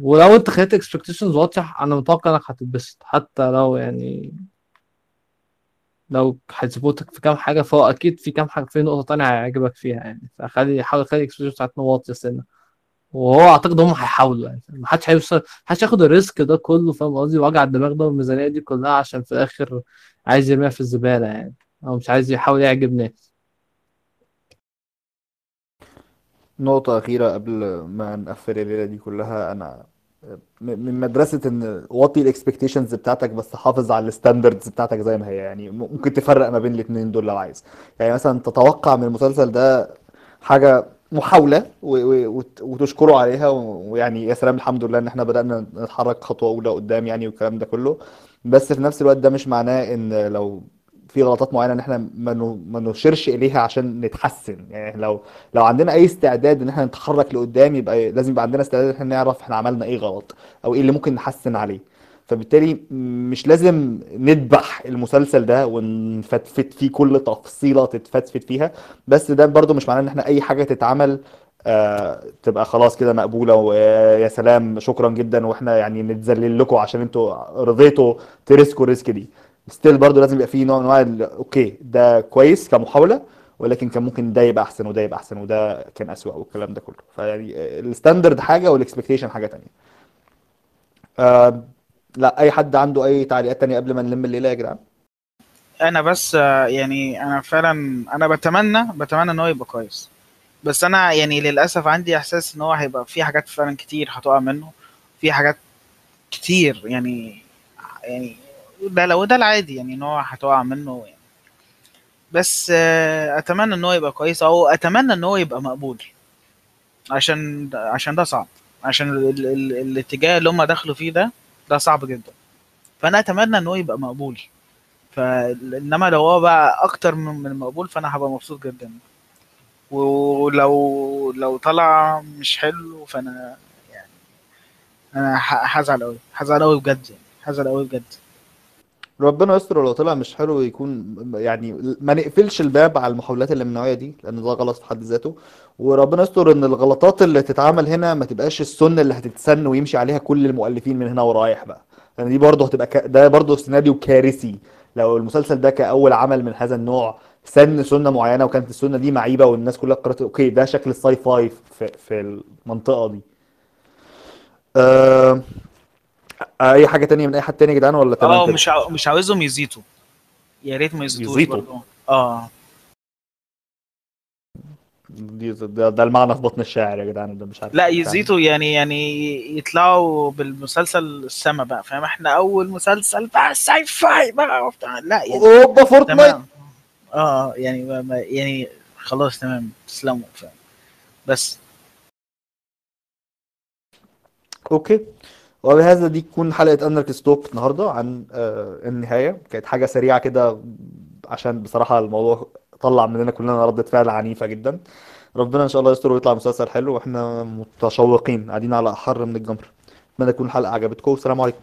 ولو أنت خليت expectations واطية أنا متوقع إنك هتتبسط. حتى لو يعني لو هيظبطك في كام حاجة فهو أكيد في كام حاجة في نقطة تانية هيعجبك فيها يعني. فخلي حاول خلي ال expectations بتاعتنا واطية سنة. وهو أعتقد هم هيحاولوا يعني محدش هيوصل محدش ياخد ال risk ده كله فاهم قصدي؟ وجع الدماغ ده والميزانية دي كلها عشان في الآخر عايز يرميها في الزبالة يعني أو مش عايز يحاول يعجب ناس. نقطة أخيرة قبل ما نقفل الليلة دي كلها أنا من مدرسة إن وطي ال expectations بتاعتك بس حافظ على ال standards بتاعتك زي ما هي يعني ممكن تفرق ما بين الاتنين دول لو عايز. يعني مثلا تتوقع من المسلسل ده حاجة محاولة و- و- وت- وتشكره عليها ويعني يا سلام الحمد لله إن إحنا بدأنا نتحرك خطوة أولى قدام يعني والكلام ده كله. بس في نفس الوقت ده مش معناه إن لو في غلطات معينة إن إحنا ما ن- ما نشيرش إليها عشان نتحسن. يعني لو لو عندنا أي استعداد إن إحنا نتحرك لقدام يبقى لازم يبقى عندنا استعداد إن إحنا نعرف إحنا عملنا إيه غلط أو إيه اللي ممكن نحسن عليه. فبالتالي مش لازم نذبح المسلسل ده ونفتفت فيه كل تفصيلة تتفتفت فيها بس ده برضو مش معناه إن إحنا أي حاجة تتعمل آه تبقى خلاص كده مقبولة ويا سلام شكرا جدا وإحنا يعني نتذلل لكم عشان أنتوا رضيتوا تريسكوا ال risk دي. still برضو لازم يبقى فيه نوع من أنواع okay ده كويس كمحاولة ولكن كان ممكن ده يبقى أحسن وده يبقى أحسن وده كان أسوأ والكلام ده كله. فيعني ال standard حاجة وال expectation حاجة تانية. آه لا أي حد عنده أي تعليقات تانية قبل ما نلم الليلة يا جدعان؟ أنا بس يعني أنا فعلا أنا بتمنى بتمنى إن هو يبقى كويس. بس أنا يعني للأسف عندي إحساس إن هو هيبقى في حاجات فعلا كتير هتقع منه في حاجات كتير يعني يعني ده لو ده العادي يعني إن هو هتقع منه يعني. بس أتمنى إن هو يبقى كويس أو أتمنى إن هو يبقى مقبول. عشان عشان ده صعب. عشان ال ال الاتجاه اللي هم دخلوا فيه ده ده صعب جدا. فأنا أتمنى إن هو يبقى مقبول. فإنما لو هو بقى أكتر من المقبول فأنا هبقى مبسوط جدا. ولو لو طلع مش حلو فأنا يعني أنا هزعل قوي هزعل قوي بجد يعني. هزعل قوي بجد. ربنا يستر لو طلع مش حلو يكون يعني ما نقفلش الباب على المحاولات اللي من دي لأن ده غلط في حد ذاته. وربنا يستر إن الغلطات اللي تتعمل هنا ما تبقاش السنة اللي هتتسن ويمشي عليها كل المؤلفين من هنا ورايح بقى. لأن دي برضه هتبقى ك... ده برضه سيناريو كارثي. لو المسلسل ده كأول عمل من هذا النوع سن سنة معينة وكانت السنة دي معيبة والناس كلها قررت okay ده شكل ال sci-fi في في المنطقة دي. أه... أي حاجة تانية من أي حد تاني يا جدعان ولا تمام آه مش عاو... مش عاوزهم يزيتوا يا ريت ما يزيتوش يزيتوا؟ آه. دي ده, ده المعنى في بطن الشاعر يا جدعان ده مش عارف لا يعني. يزيتوا يعني يعني يطلعوا بالمسلسل السما بقى فاهم؟ إحنا أول مسلسل بقى sci-fi بقى وبتاع. لا يعني أوبا Fortnite. آه يعني ما ما يعني خلاص تمام. تسلموا فاهم؟ بس. okay. وبهذا دي تكون حلقة أنرك ستوب النهاردة عن آه، النهاية. كانت حاجة سريعة كده عشان بصراحة الموضوع طلع مننا كلنا ردة فعل عنيفة جدا. ربنا إن شاء الله يستر ويطلع مسلسل حلو وإحنا متشوقين قاعدين على أحر من الجمر. أتمنى تكون الحلقة عجبتكم. والسلام عليكم.